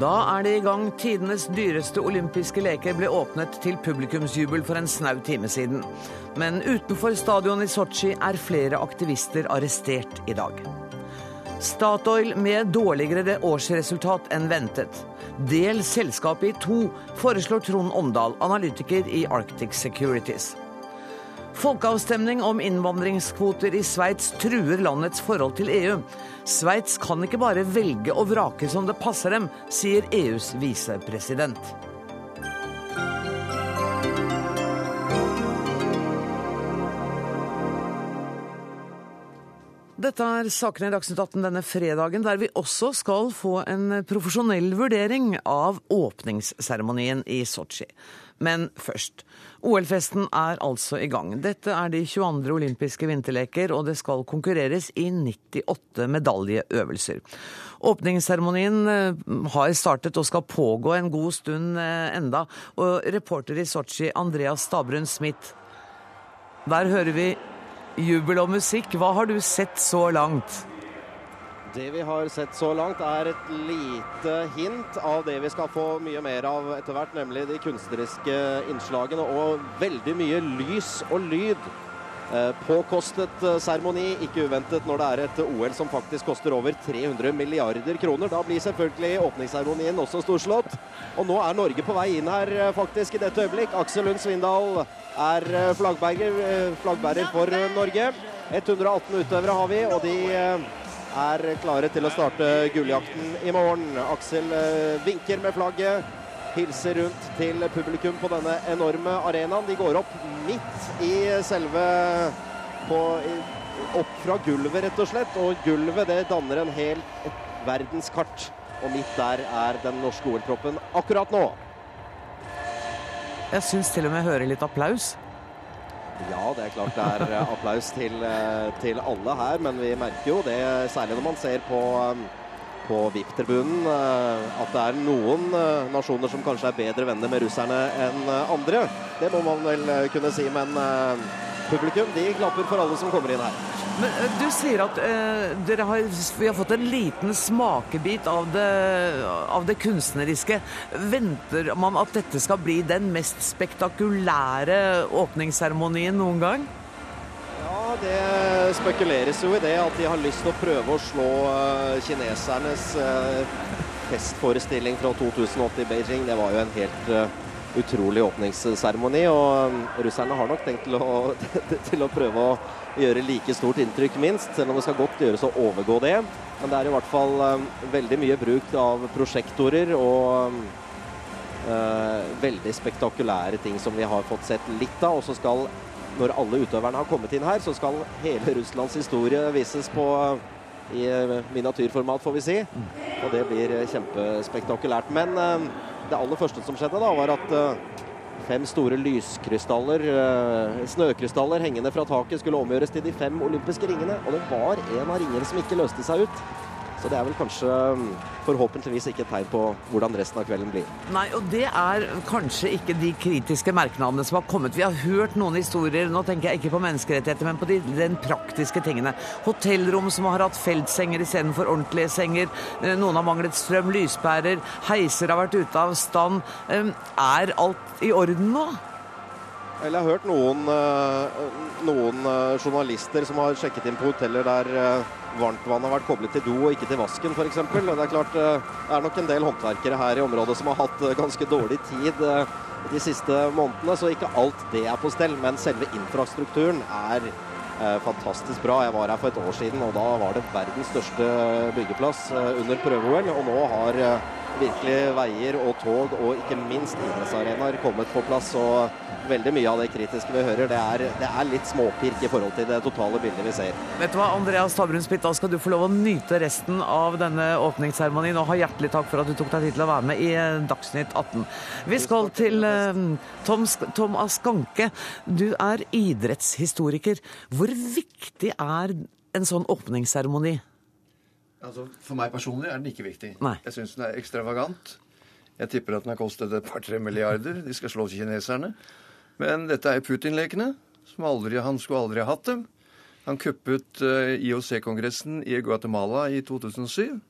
Da er det i gang. Tidenes dyreste olympiske leker ble åpnet til publikumsjubel for en snau time siden. Men utenfor stadionet i Sotsji er flere aktivister arrestert i dag. Statoil med dårligere årsresultat enn ventet. Del selskapet i to, foreslår Trond Omdal, analytiker i Arctic Securities. Folkeavstemning om innvandringskvoter i Sveits truer landets forhold til EU. Sveits kan ikke bare velge og vrake som det passer dem, sier EUs visepresident. Dette er sakene i Dagsnytt 18 denne fredagen, der vi også skal få en profesjonell vurdering av åpningsseremonien i Sotsji. Men først. OL-festen er altså i gang. Dette er de 22. olympiske vinterleker, og det skal konkurreres i 98 medaljeøvelser. Åpningsseremonien eh, har startet og skal pågå en god stund eh, enda. Og reporter i Sotsji, Andreas Stabrun Smith, der hører vi jubel og musikk. Hva har du sett så langt? Det vi har sett så langt, er et lite hint av det vi skal få mye mer av etter hvert, nemlig de kunstneriske innslagene og veldig mye lys og lyd. Eh, påkostet eh, seremoni, ikke uventet når det er et OL som faktisk koster over 300 milliarder kroner. Da blir selvfølgelig åpningsseremonien også storslått. Og nå er Norge på vei inn her eh, faktisk i dette øyeblikk. Aksel Lund Svindal er flaggbærer, flaggbærer for Norge. 118 utøvere har vi, og de er klare til å starte gulljakten i morgen. Aksel eh, vinker med flagget, hilser rundt til publikum på denne enorme arenaen. De går opp midt i selve på, Opp fra gulvet, rett og slett. Og gulvet det danner en hel verdenskart. Og midt der er den norske OL-troppen akkurat nå. Jeg syns til og med jeg hører litt applaus. Ja, det er klart det er eh, applaus til, eh, til alle her, men vi merker jo det, særlig når man ser på, eh, på VIP-tribunen, at det er noen nasjoner som kanskje er bedre venner med russerne enn andre. Det må man vel kunne si, men publikum de klapper for alle som kommer inn her. Men eh, Du sier at uh, har, vi har fått en liten smakebit av det, av det, kunstneriske. Venter man at dette skal bli den mest spektakulære åpningsseremonien noen gang? Ja, det spekuleres jo i det. At de har lyst til å prøve å slå uh, kinesernes uh, festforestilling fra 2008 i Beijing. Det var jo en helt utrolig åpningsseremoni. Og russerne har nok tenkt til å, til å prøve å gjøre like stort inntrykk, minst. Selv om det skal godt gjøres å overgå det. Men det er i hvert fall um, veldig mye bruk av prosjektorer og um, uh, veldig spektakulære ting som vi har fått sett litt av. Og så skal, når alle utøverne har kommet inn her, så skal hele Russlands historie vises på i uh, miniatyrformat, får vi si. Og det blir kjempespektakulært. Men uh, det aller første som skjedde, da, var at uh, fem store lyskrystaller, uh, snøkrystaller hengende fra taket, skulle omgjøres til de fem olympiske ringene. Og det var en av ringene som ikke løste seg ut. Så det er vel kanskje mm, forhåpentligvis ikke et tegn på hvordan resten av kvelden blir. Nei, og det er kanskje ikke de kritiske merknadene som har kommet. Vi har hørt noen historier, nå tenker jeg ikke på menneskerettigheter, men på de den praktiske tingene. Hotellrom som har hatt feltsenger istedenfor ordentlige senger. Eh, noen har manglet strøm, lyspærer, heiser har vært ute av stand. Er alt i orden nå? Jeg har hørt noen, eh, noen journalister som har sjekket inn på hoteller der varmtvann har vært koblet til do og ikke til vasken f.eks. Det er klart eh, det er nok en del håndverkere her i området som har hatt eh, ganske dårlig tid eh, de siste månedene, så ikke alt det er på stell. Men selve infrastrukturen er fantastisk bra. Jeg var her for et år siden, og da var det verdens største byggeplass under prøve-OL. Og nå har virkelig veier og tog og ikke minst idrettsarenaer kommet på plass. og veldig mye av det kritiske vi hører, det er, det er, litt småpirk i forhold til det totale bildet vi ser. Vet du hva, Andreas Tabrun Spitt, da skal du få lov å nyte resten av denne åpningsseremonien. Og ha hjertelig takk for at du tok deg tid til å være med i eh, Dagsnytt 18. Vi skal til uh, Tom, Tom Askanke. Du er idrettshistoriker. Hvor viktig er en sånn åpningsseremoni? Altså, For meg personlig er den ikke viktig. Nei. Jeg syns den er ekstravagant. Jeg tipper at den har kostet et par-tre milliarder. De skal slå kineserne. Men dette er Putin-lekene. som Han skulle aldri ha hatt dem. Han kuppet uh, IOC-kongressen i Guatemala i 2007.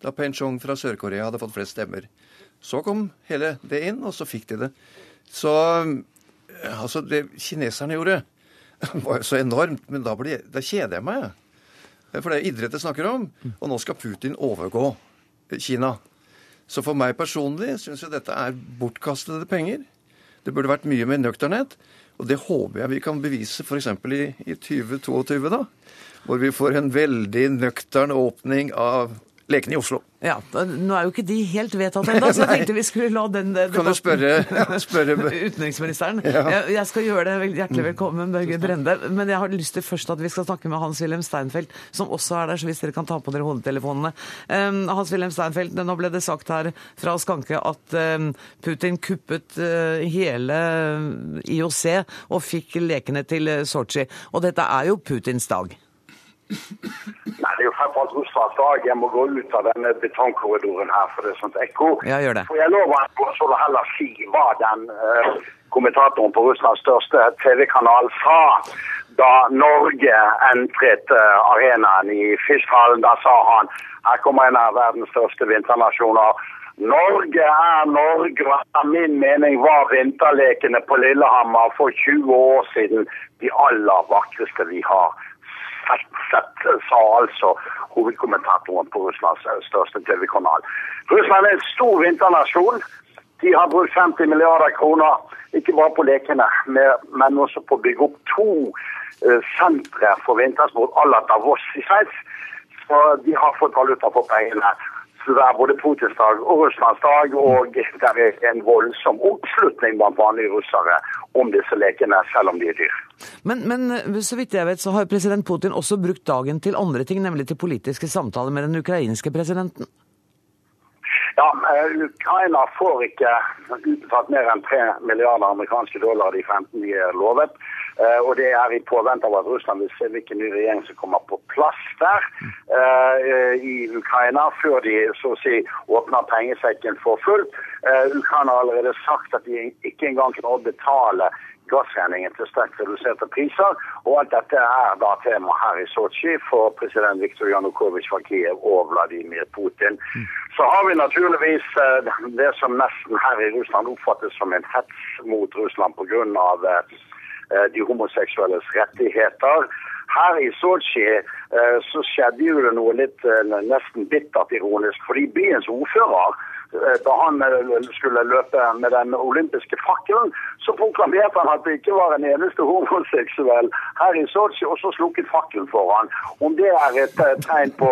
da Penchong fra Sør-Korea hadde fått flest stemmer. Så kom hele det inn, og så fikk de det. Så altså, det kineserne gjorde, var jo så enormt, men da, ble, da kjeder jeg meg. For det er idrett jeg snakker om, og nå skal Putin overgå Kina. Så for meg personlig syns jeg dette er bortkastede penger. Det burde vært mye mer nøkternhet. Og det håper jeg vi kan bevise f.eks. I, i 2022, da. Hvor vi får en veldig nøktern åpning av lekene i Oslo. Ja, Nå er jo ikke de helt vedtatt ennå, så jeg tenkte vi skulle la den debatten Kan du spørre, spørre utenriksministeren? Ja. Jeg, skal gjøre det. Hjertelig velkommen, Børge Brende. Men jeg har lyst til først at vi skal snakke med Hans-Wilhelm Steinfeld, som også er der, så hvis dere kan ta på dere hodetelefonene. Um, Hans-Wilhelm Steinfeld, nå ble det sagt her fra Skanke at um, Putin kuppet uh, hele IOC og fikk lekene til Sotsji. Og dette er jo Putins dag. Nei, det er jo fremfor Russlands dag. Jeg må gå ut av denne betongkorridoren her, for det er sånt ekko. Ja, gjør det. For jeg lover at å heller si hva den uh, kommentatoren på Russlands største TV-kanal sa da Norge entret uh, arenaen i Fiskhallen. Da sa han her kommer en av verdens største vinternasjoner. Norge er Norge, og etter min mening var vinterlekene på Lillehammer for 20 år siden de aller vakreste vi har sett, sa altså hovedkommentatoren på Russlands største TV-kanal. Russland er en stor vinternasjon. De har brukt 50 milliarder kroner, ikke bare på lekene, men også på å bygge opp to uh, sentre for vintersport à la Davos i Sveits. Så de har fått valuta for pengene. Så det er både Putins dag og Russlands dag, og det er en voldsom oppslutning blant vanlige russere om disse lekene, selv om de er dyr. Men, men, så vidt jeg vet, så har president Putin også brukt dagen til andre ting, nemlig til politiske samtaler med den ukrainske presidenten? Ja, eh, Ukraina får ikke utbetalt mer enn 3 milliarder amerikanske dollar de 15 de er lovet. Uh, og det er i påvente av at Russland vil se hvilken ny regjering som kommer på plass der uh, i Ukraina, før de så å si åpner pengesekken for fullt. Ukraina har allerede sagt at de ikke engang kan betale gassregningen til sterkt reduserte priser. Og alt dette er da tema her i Sotsji for president Viktor Janukovitsj fra Kiev og Vladimir Putin. Så har vi naturligvis eh, det som nesten her i Russland oppfattes som en hets mot Russland pga. Eh, de homoseksuelles rettigheter. Her i Sotsji eh, så skjedde jo det noe litt nesten bittert ironisk, fordi byens ordfører Eh, da han eh, skulle løpe med den olympiske fakkelen, så proklamerte han at det ikke var en eneste homoseksuell her i Sotsji, og så slukket fakkelen for han. Om det er et eh, tegn på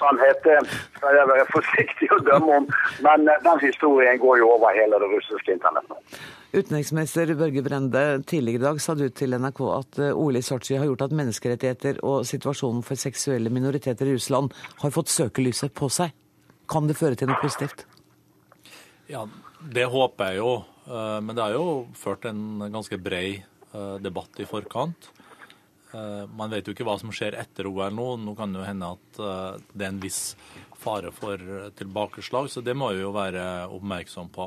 sannhet, skal jeg være forsiktig å dømme om, men den historien går jo over hele det russiske internett nå. Utenriksminister Børge Brende, tidligere i dag sa du til NRK at OL i Sotsji har gjort at menneskerettigheter og situasjonen for seksuelle minoriteter i Russland har fått søkelyset på seg. Kan det føre til noe positivt? Ja, Det håper jeg jo. Eh, men det er jo ført en ganske brei eh, debatt i forkant. Eh, man vet jo ikke hva som skjer etter OL nå. Nå kan det jo hende at det er en viss fare for tilbakeslag, så det må vi jo være oppmerksom på.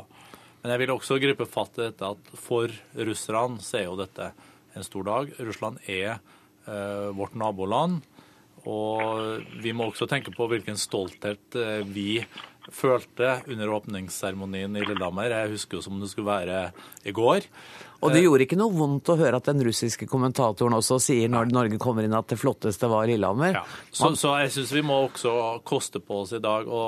Men jeg vil også gripe fatt i dette at for russerne så er jo dette en stor dag. Russland er vårt naboland. Og vi må også tenke på hvilken stolthet vi følte under åpningsseremonien i Lillehammer. Jeg husker jo som det skulle være i går. Og det gjorde ikke noe vondt å høre at den russiske kommentatoren også sier når Norge kommer inn at det flotteste var Lillehammer? Ja. Så, så, jeg syns vi må også koste på oss i dag å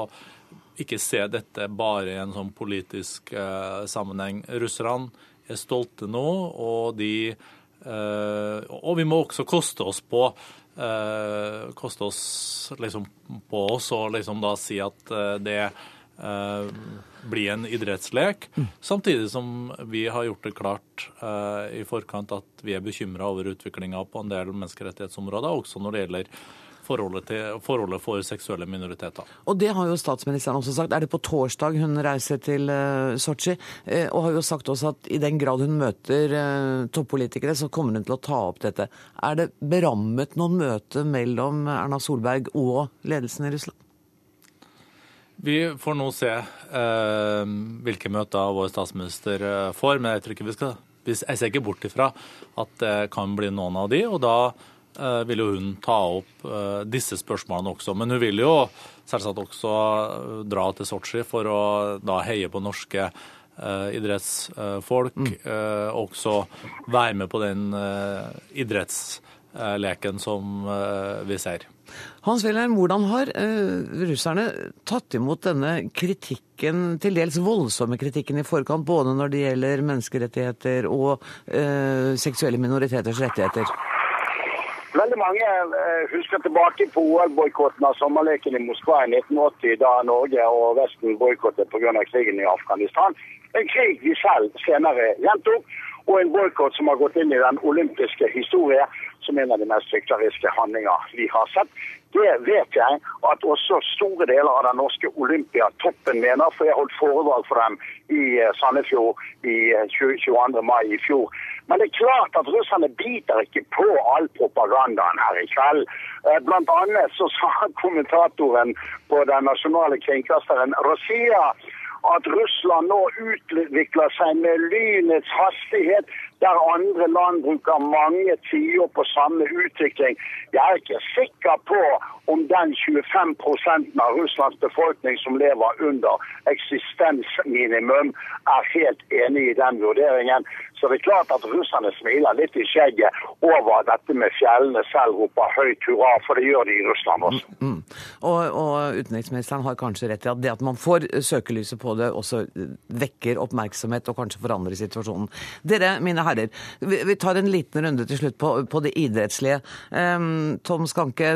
ikke se dette bare i en sånn politisk eh, sammenheng. Russerne er stolte nå, og de eh, Og vi må også koste oss på eh, koste oss liksom på oss å liksom da si at eh, det eh, blir en idrettslek. Mm. Samtidig som vi har gjort det klart eh, i forkant at vi er bekymra over utviklinga på en del menneskerettighetsområder, også når det gjelder forholdet, til, forholdet for seksuelle minoriteter. Og det har jo statsministeren også sagt. Er det på torsdag hun reiser til uh, Sotsji? Uh, og har jo sagt også at i den grad hun møter uh, toppolitikere, så kommer hun til å ta opp dette. Er det berammet noen møte mellom Erna Solberg og ledelsen i Russland? Vi får nå se hvilke møter vår statsminister får, men jeg tror ikke vi skal jeg ser ikke bort ifra at det kan bli noen av de, og da eh, vil jo hun ta opp eh, disse spørsmålene også. Men hun vil jo selvsagt også eh, dra til Sotsji for å da heie på norske idrettsfolk. Mm. Også være med på den idrettsleken som vi ser. Hans Wilhelm, hvordan har russerne tatt imot denne kritikken, til dels voldsomme kritikken i forkant, både når det gjelder menneskerettigheter og seksuelle minoriteters rettigheter? Veldig mange uh, husker tilbake på OL-boikotten av sommerleken i Moskva i 1980, da Norge og Vesten boikottet pga. krigen i Afghanistan. En krig vi selv senere gjentok og en boikott som har gått inn i den olympiske historie som en av de mest hykleriske handlinger vi har sett. Det vet jeg at også store deler av den norske Olympiatoppen mener, for jeg holdt foredrag for dem i eh, Sandefjord i 22. Eh, mai i fjor. Men det er klart at russerne biter ikke på all propagandaen her i kveld. Eh, blant annet så sa kommentatoren på den nasjonale kringkasteren Rosia at Russland nå utvikler seg med lynets hastighet, der andre land bruker mange tiår på samme utvikling. Jeg er ikke sikker på om den 25% av Russlands befolkning som lever under eksistensminimum, er helt enig i den vurderingen. Så det er klart at russerne smiler litt i skjegget over dette med fjellene selv roper høyt hurra, for det gjør de i Russland også. Mm, mm. Og, og, utenriksministeren har kanskje rett i at det at man får søkelyset på det, også vekker oppmerksomhet og kanskje forandrer situasjonen. Dere, mine herrer, vi, vi tar en liten runde til slutt på, på det idrettslige. Um, Tom Skanke,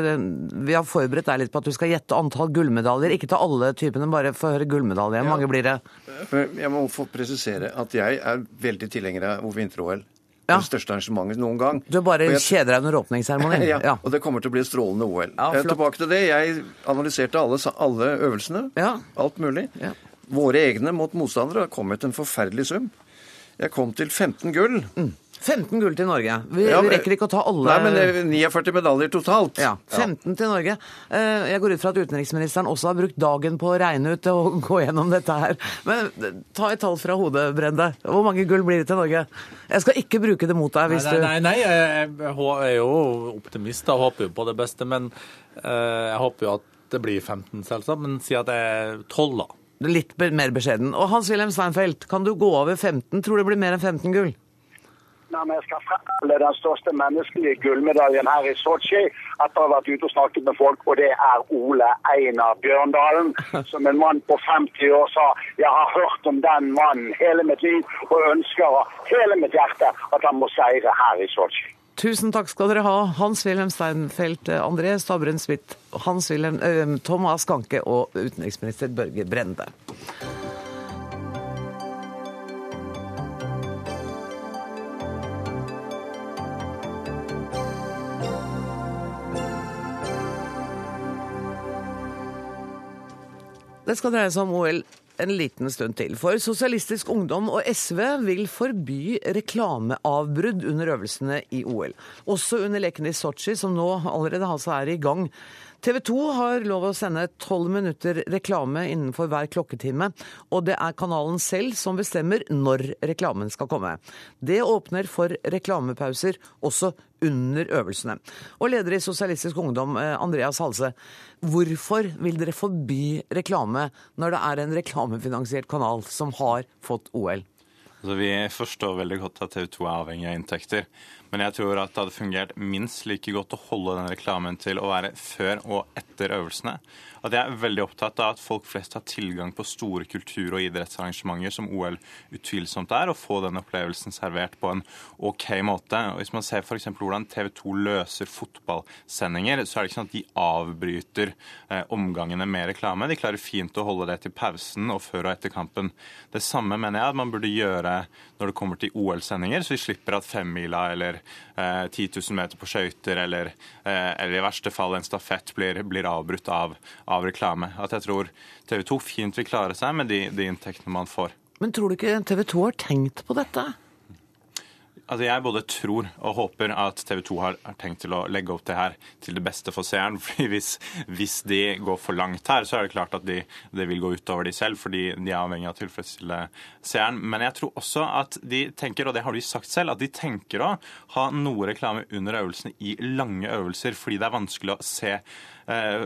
vi har forberedt deg litt på at du skal gjette antall gullmedaljer. Ikke ta alle typene, bare få høre gullmedalje. Hvor mange blir det? Jeg må få presisere at jeg er veldig tilhenger av vinter-OL. Ja. Det største arrangementet noen gang. Du bare jeg... kjeder deg under åpningsseremonien? ja, ja, og det kommer til å bli strålende OL. Ja, eh, Tilbake til det. Jeg analyserte alle, alle øvelsene. Ja. Alt mulig. Ja. Våre egne mot motstandere har kommet en forferdelig sum. Jeg kom til 15 gull. Mm. 15 gull til Norge. Vi, ja, men, rekker ikke å ta alle Nei, men det er 49 medaljer totalt. Ja, 15 ja. til Norge. Eh, jeg går ut fra at utenriksministeren også har brukt dagen på å regne ut og gå gjennom dette her. Men eh, ta et tall fra hodet, Brende. Hvor mange gull blir det til Norge? Jeg skal ikke bruke det mot deg hvis nei, nei, nei, nei, jeg er jo optimist og håper jo på det beste. Men eh, jeg håper jo at det blir 15, selvsagt. Men si at det er 12, da. Litt mer beskjeden. Og Hans-Wilhelm Steinfeld, kan du gå over 15? Tror du det blir mer enn 15 gull? Nei, men jeg skal fremholde den største menneskelige gullmedaljen her i Sotsji etter å ha vært ute og snakket med folk, og det er Ole Einar Bjørndalen. Som en mann på 50 år sa jeg har hørt om den mannen hele mitt liv og ønsker av hele mitt hjerte at han må seire her i Sotsji. Tusen takk skal dere ha, Hans-Wilhelm Steinfeld, André Stavren Smith, Hans-Wilhelm Thomas Kanke og utenriksminister Børge Brende. Det skal dreie seg om OL en liten stund til. For Sosialistisk Ungdom og SV vil forby reklameavbrudd under øvelsene i OL. Også under lekene i Sotsji, som nå allerede altså er i gang. TV 2 har lov å sende tolv minutter reklame innenfor hver klokketime, og det er kanalen selv som bestemmer når reklamen skal komme. Det åpner for reklamepauser også under øvelsene. Og leder i Sosialistisk Ungdom, eh, Andreas Halse, hvorfor vil dere forby reklame når det er en reklamefinansiert kanal som har fått OL? Altså, vi forstår veldig godt at TV 2 er avhengig av inntekter. Men jeg tror at det hadde fungert minst like godt å holde den reklamen til å være før og etter øvelsene at jeg er veldig opptatt av at folk flest har tilgang på store kultur- og idrettsarrangementer, som OL utvilsomt er, og få den opplevelsen servert på en OK måte. Og hvis man ser f.eks. hvordan TV 2 løser fotballsendinger, så er det ikke sånn at de avbryter eh, omgangene med reklame. De klarer fint å holde det til pausen og før og etter kampen. Det samme mener jeg at man burde gjøre når det kommer til OL-sendinger, så vi slipper at femmila eller eh, 10 000 meter på skøyter eller, eh, eller, i verste fall en stafett blir, blir avbrutt av av reklame. At jeg tror TV 2 fint vil klare seg med de, de inntektene man får. Men tror du ikke TV 2 har tenkt på dette? Altså Jeg både tror og håper at TV 2 har, tenkt til å legge opp det her til det beste for seeren. fordi hvis, hvis de går for langt her, så er det klart at de, det vil gå utover de selv, fordi de er avhengig av å tilfredsstille seeren. Men jeg tror også at de tenker, og det har de sagt selv, at de tenker å ha noe reklame under øvelsene i lange øvelser, fordi det er vanskelig å se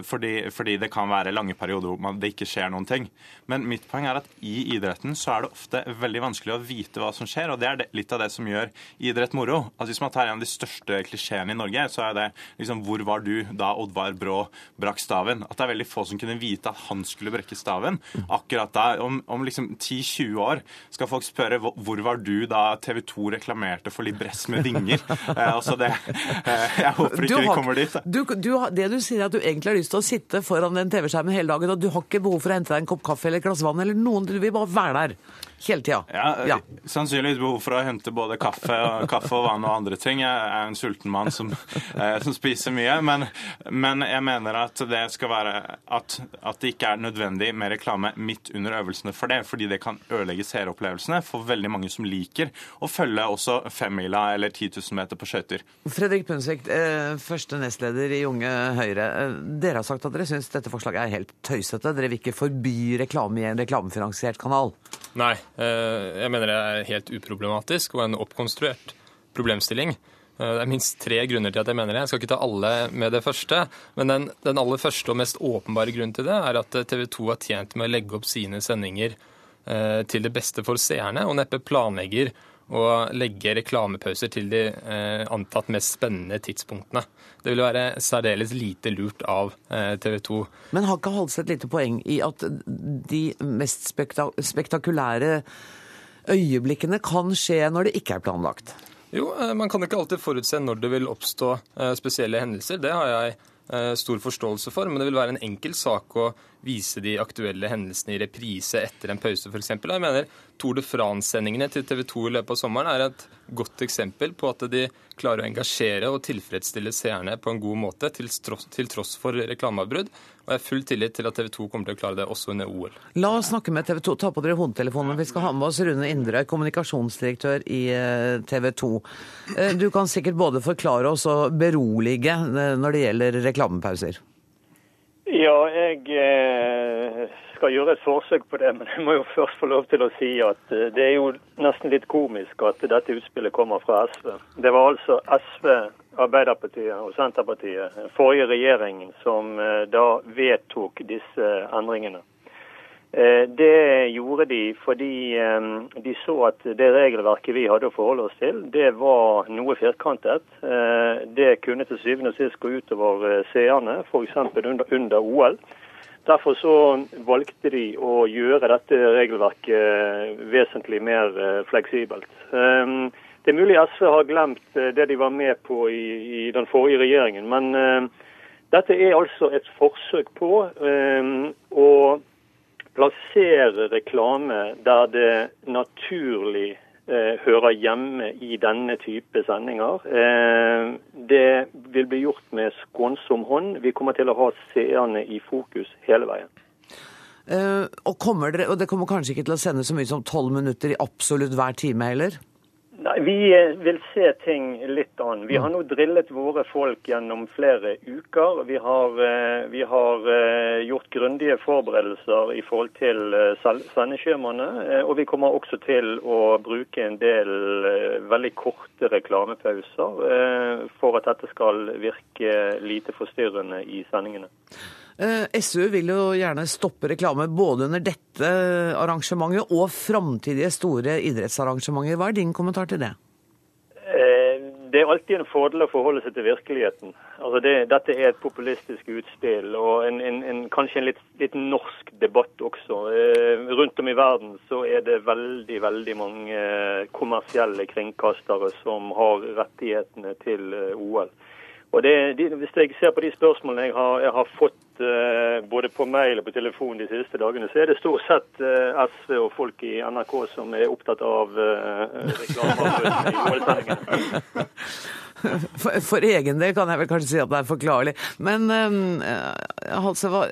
fordi, fordi, det kan være lange perioder hvor det ikke skjer noen ting. Men mitt poeng er at i idretten så er det ofte veldig vanskelig å vite hva som skjer, og det er litt av det som gjør idrett moro. Altså Hvis man tar en av de største klisjeene i Norge, så er det liksom Hvor var du da Oddvar Brå brakk staven? At det er veldig få som kunne vite at han skulle brekke staven. Akkurat da, om, om liksom 10-20 år, skal folk spørre hvor var du da TV 2 reklamerte for Libress med vinger? eh, altså det, eh, jeg håper ikke har, vi kommer dit. Du, du, det du sier, er at du egentlig har lyst til å sitte foran den TV-skjermen hele dagen, og du har ikke behov for å hente deg en kopp kaffe eller et glass vann eller noen, du vil bare være der hele tida. Ja, ja. Sannsynligvis behov for å hente både kaffe og, kaffe og vann og andre ting. Jeg er en sulten mann som, eh, som spiser mye. Men, men, jeg mener at det skal være at, at, det ikke er nødvendig med reklame midt under øvelsene for det. Fordi det kan ødelegge seeropplevelsene for veldig mange som liker å følge også femmila eller 10 000 meter på skøyter. Fredrik Pundsvik, eh, første nestleder i Unge Høyre. Eh, dere har sagt at dere syns dette forslaget er helt tøysete. Dere vil ikke forby reklame i en reklamefinansiert kanal. Nei, eh, jeg mener det er helt uproblematisk og en oppkonstruert problemstilling. Eh, det er minst tre grunner til at jeg mener det. Jeg skal ikke ta alle med det første. Men den, den aller første og mest åpenbare grunnen til det er at TV 2 har tjent med å legge opp sine sendinger eh, til det beste for seerne, og neppe planlegger å legge reklamepauser til de eh, antatt mest spennende tidspunktene. Det vil være særdeles lite lurt av eh, TV 2. Men har ikke Halseth et lite poeng i at de mest spektak spektakulære øyeblikkene kan skje når det ikke er planlagt? Jo, eh, man kan ikke alltid forutse når det vil oppstå spesielle hendelser. Det har jeg stor forståelse for, men det vil være en enkel sak å vise de aktuelle hendelsene i reprise etter en pause, f.eks. Jeg mener Tour de France-sendingene til TV 2 i løpet av sommeren er et godt eksempel på at de klarer å engasjere og tilfredsstille seerne på en god måte, til tross, til tross for reklameavbrudd. Og jeg har full tillit til at TV 2 kommer til å klare det også under OL. La oss snakke med TV 2. Ta på dere hodetelefonene. Vi skal ha med oss Rune Indre, kommunikasjonsdirektør i eh, TV 2. Eh, du kan sikkert både forklare oss og berolige eh, når det gjelder reklamepauser. Ja, jeg eh, skal gjøre et forsøk på det, men jeg må jo først få lov til å si at eh, det er jo nesten litt komisk at dette utspillet kommer fra SV. Det var altså SV, Arbeiderpartiet og Senterpartiet, forrige regjering, som eh, da vedtok disse endringene. Eh, det gjorde de fordi eh, de så at det regelverket vi hadde å forholde oss til, det var noe firkantet. Eh, det kunne til syvende og sist gå utover seerne, f.eks. Under, under OL. Derfor så valgte de å gjøre dette regelverket vesentlig mer fleksibelt. Det er mulig SV har glemt det de var med på i, i den forrige regjeringen, men dette er altså et forsøk på å plassere reklame der det naturlig eh, hører hjemme i denne type sendinger. Eh, det vil bli gjort med skånsom hånd. Vi kommer til å ha seerne i fokus hele veien. Eh, og, dere, og det kommer kanskje ikke til å sende så mye som tolv minutter i absolutt hver time heller? Nei, Vi eh, vil se ting litt an. Vi har nå drillet våre folk gjennom flere uker. Vi har, eh, vi har eh, gjort grundige forberedelser i forhold til sendeskjemaene. Og vi kommer også til å bruke en del veldig korte reklamepauser for at dette skal virke lite forstyrrende i sendingene. Eh, SU vil jo gjerne stoppe reklame både under dette arrangementet og framtidige store idrettsarrangementer. Hva er din kommentar til det? Eh, det er alltid en fordel å forholde seg til virkeligheten. Altså det, dette er et populistisk utspill og en, en, en, kanskje en litt, litt, norsk debatt også. Eh, rundt om i verden så er det veldig veldig mange kommersielle kringkastere som har rettighetene til OL. Og det, de, Hvis jeg ser på de spørsmålene jeg har, jeg har fått uh, både på mail og på telefon de siste dagene, så er det stort sett uh, SV og folk i NRK som er opptatt av uh, reklame i OL-sendingen. For, for, egen del kan jeg vel kanskje si at det er forklarlig. Men altså,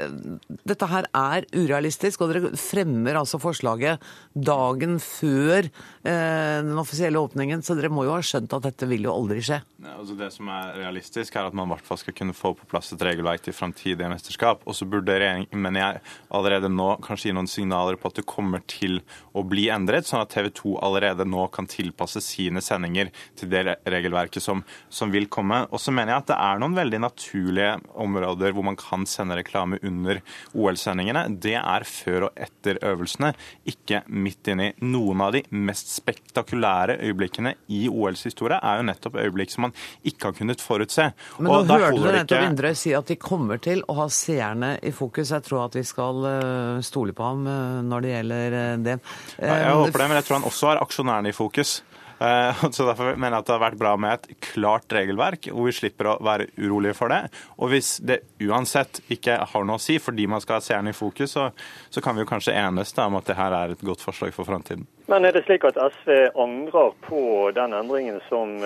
dette her er urealistisk, og dere fremmer altså forslaget dagen før uh, den offisielle åpningen, så dere må jo ha skjønt at dette vil jo aldri skje? Ja, altså det som er realistisk, er at man i hvert fall skal kunne få på plass et regelverk til framtidige mesterskap. Og så burde regjeringen, mener jeg, allerede nå kanskje gi noen signaler på at det kommer til å bli endret, sånn at TV 2 allerede nå kan tilpasse sine sendinger til det regelverket som, som vil komme. Og så mener jeg at det er noen veldig naturlige områder hvor man kan sende reklame under OL-sendingene. Det er før og etter øvelsene, ikke midt inni. Noen av de mest spektakulære øyeblikkene i OLs historie er jo nettopp øyeblikk som man ikke har kunnet forutse. Men nå hørte du nettopp ikke... Indre si at de kommer til å ha seerne i fokus. Jeg tror at vi skal eh, stole på ham eh, når det gjelder eh, det. Ja, jeg håper det, men jeg tror han også har aksjonærene i fokus. Så Derfor mener jeg at det har vært bra med et klart regelverk, hvor vi slipper å være urolige for det. Og hvis det uansett ikke har noe å si fordi man skal ha seeren i fokus, så, så, kan vi jo kanskje enes da, om at det her er et godt forslag for framtiden. Men er det slik at SV angrer på den endringen som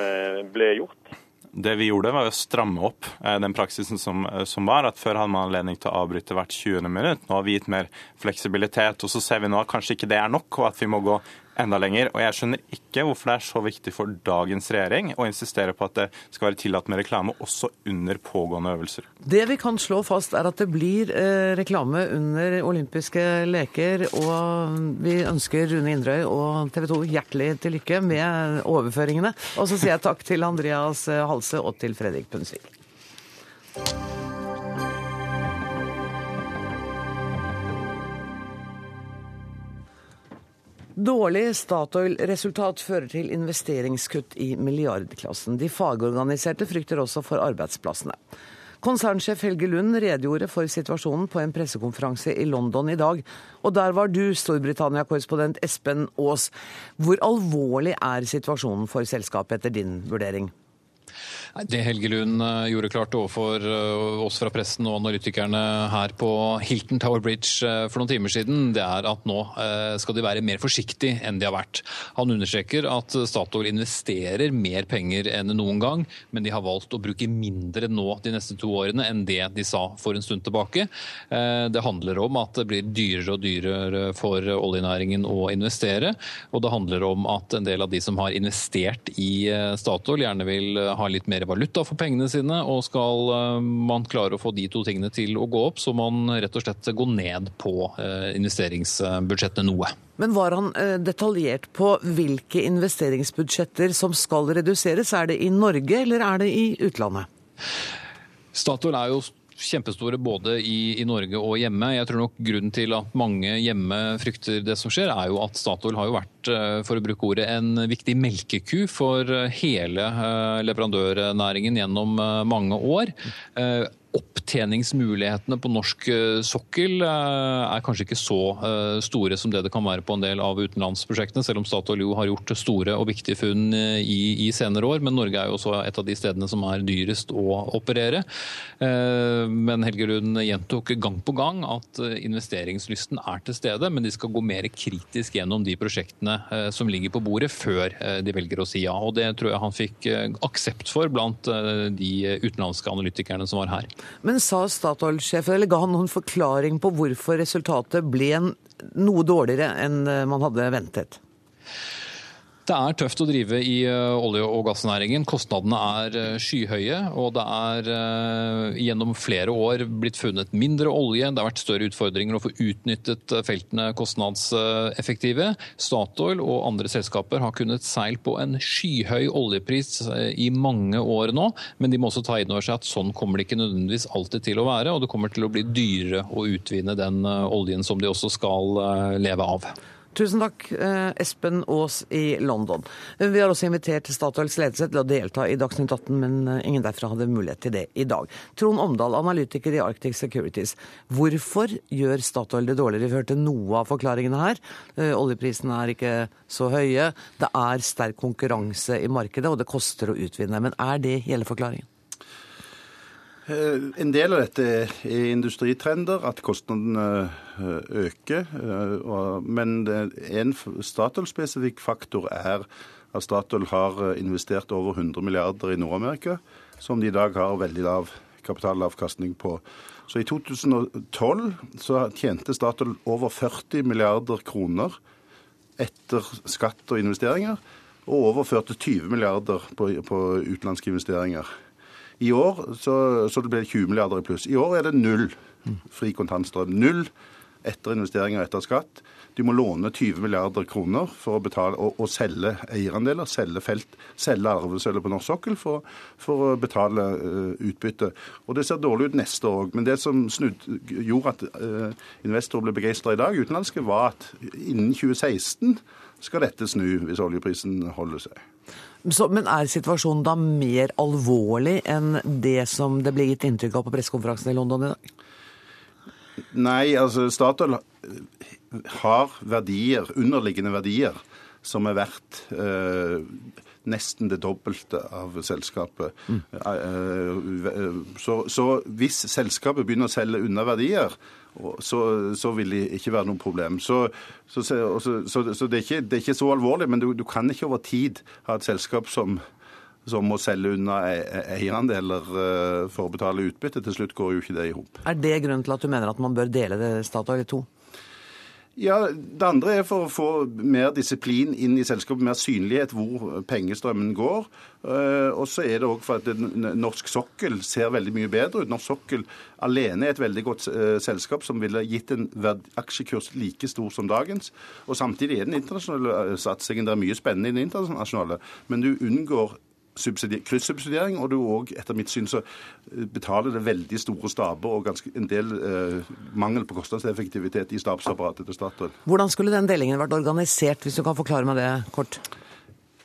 ble gjort? Det vi gjorde, var å stramme opp eh, den praksisen som, eh, som, var. at Før hadde man anledning til å avbryte hvert 20. minutt. Nå har vi gitt mer fleksibilitet. og Så ser vi nå at kanskje ikke det er nok, og at vi må gå enda lenger. Og jeg skjønner ikke hvorfor det er så viktig for dagens regjering å insistere på at det skal være tillatt med reklame også under pågående øvelser. Det vi kan slå fast, er at det blir eh, reklame under olympiske leker. Og vi ønsker Rune Indrøy og TV 2 hjertelig til lykke med overføringene. Og så sier jeg takk til Andreas Halse og til Fredrik Punsvik. Dårlig Statoil-resultat fører til investeringskutt i milliardklassen. De fagorganiserte frykter også for arbeidsplassene. Konsernsjef Helge Lund redegjorde for situasjonen på en pressekonferanse i London i dag. Og der var du, Storbritannia-korrespondent Espen Aas. Hvor alvorlig er situasjonen for selskapet etter din vurdering? Det Helge Lund eh, gjorde klart overfor eh, oss fra pressen og analytikerne her på Hilton Tower Bridge eh, for noen timer siden, det er at nå skal de være mer forsiktige enn de har vært. Han understreker at Statoil investerer mer penger enn noen gang, men de har valgt å bruke mindre nå de neste to årene enn det de sa for en stund tilbake. Det handler om at det blir dyrere og dyrere for oljenæringen å investere, og det handler om at en del av de som har investert i Statoil, gjerne vil ha litt mer valuta for pengene sine. Og skal eh, man klare å få de to tingene til å gå opp, så må man rett og slett gå ned på eh, investeringsbudsjettet noe. Men var han eh, detaljert på hvilke investeringsbudsjetter som skal reduseres? Er det i Norge, eller er det i utlandet? Statoil er jo kjempestore både i, i, Norge og hjemme. Jeg tror nok Grunnen til at mange hjemme frykter det som skjer, er jo at Statoil har jo vært eh, for å bruke ordet, en viktig melkeku for eh, hele eh, leverandørnæringen gjennom mange år opptjeningsmulighetene på norsk eh, sokkel eh, er kanskje ikke så eh, store som det det kan være på en del av utenlandsprosjektene, selv om Statoil jo har gjort store og viktige funn i, i, senere år. Men Norge er jo også et av de stedene som er dyrest å operere. Men Helge Lund gjentok gang på gang at investeringslysten er til stede, men de skal gå mer kritisk gjennom de prosjektene som ligger på bordet, før de velger å si ja. Og Det tror jeg han fikk aksept for blant de utenlandske analytikerne som var her. Men sa Statoil-sjefen, eller ga han noen forklaring på hvorfor resultatet ble noe dårligere enn man hadde ventet? Det er tøft å drive i eh, olje- og gassnæringen. Kostnadene er eh, skyhøye. Og det er eh, gjennom flere år blitt funnet mindre olje. Det har vært større utfordringer å få utnyttet feltene kostnadseffektive. Statoil og andre selskaper har kunnet seile på en skyhøy oljepris i mange år nå. Men de må også ta inn over seg at sånn kommer det ikke nødvendigvis alltid til å være. Og det kommer til å bli dyrere å utvinne den oljen som de også skal leve av. Tusen takk, eh, Espen Aas i London. Vi har også invitert Statoils ledelse til å delta i Dagsnytt 18, men eh, ingen derfra hadde mulighet til det i dag. Trond Omdal, analytiker i Arctic Securities. Hvorfor gjør Statoil det dårligere? Vi hørte noe av forklaringene her. Eh, oljeprisene er ikke så høye. Det er sterk konkurranse i markedet, og det koster å utvinne. Men er det hele forklaringen? Eh, en del av dette er industritrender, at kostnadene eh, øker. Eh, men en Statoil-spesifikk faktor er at Statoil har investert over 100 milliarder i Nord-Amerika, som de i dag har veldig lav kapitalavkastning på. Så i 2012 så tjente Statoil over 40 milliarder kroner etter skatt og investeringer, og overførte 20 milliarder på, på utenlandske investeringer. I år så, så det ble det 20 milliarder i pluss. I år er det null fri kontantstrøm. Null etter investeringer etter skatt. De må låne 20 milliarder kroner for å betale, og, og selge eierandeler, selge felt, selge arvesølvet på norsk sokkel for, for, å betale uh, utbytte. Og Det ser dårlig ut neste år òg. Men det som snudd, gjorde at uh, investorer ble begeistra i dag, utenlandske, var at innen 2016 skal dette snu, hvis oljeprisen holder seg. Så, men er situasjonen da mer alvorlig enn det som det ble gitt inntrykk av på pressekonferansen i London i dag? Nei, altså Statoil har verdier, underliggende verdier, som er verdt eh, nesten det dobbelte av selskapet. Mm. Så, så, hvis selskapet begynner å selge unna verdier, så, så vil det ikke være noe problem. Så, så det, er ikke, det, er ikke, så alvorlig, men du, du kan ikke over tid ha et selskap som som må selge unna e, e, eierandeler for å betale utbytte. Til slutt går jo ikke det i hop. Er det grunnen til at du mener at man bør dele det Statoil i to? Ja, Det andre er for å få mer disiplin inn i selskapet, mer synlighet hvor pengestrømmen går. Eh, og så er det òg for at norsk sokkel ser veldig mye bedre ut. Norsk sokkel alene er et veldig godt eh, selskap som ville gitt en aksjekurs like stor som dagens. Og samtidig er den internasjonale eh, satsingen det er mye spennende i den internasjonale. Men du unngår kryssubsidiering, og du òg, etter mitt syn, så eh, betaler det veldig store staber og ganske, en del eh, mangel på kostnadseffektivitet i stabsapparatet til Statoil. Hvordan skulle den delingen vært organisert, hvis du kan forklare meg det kort?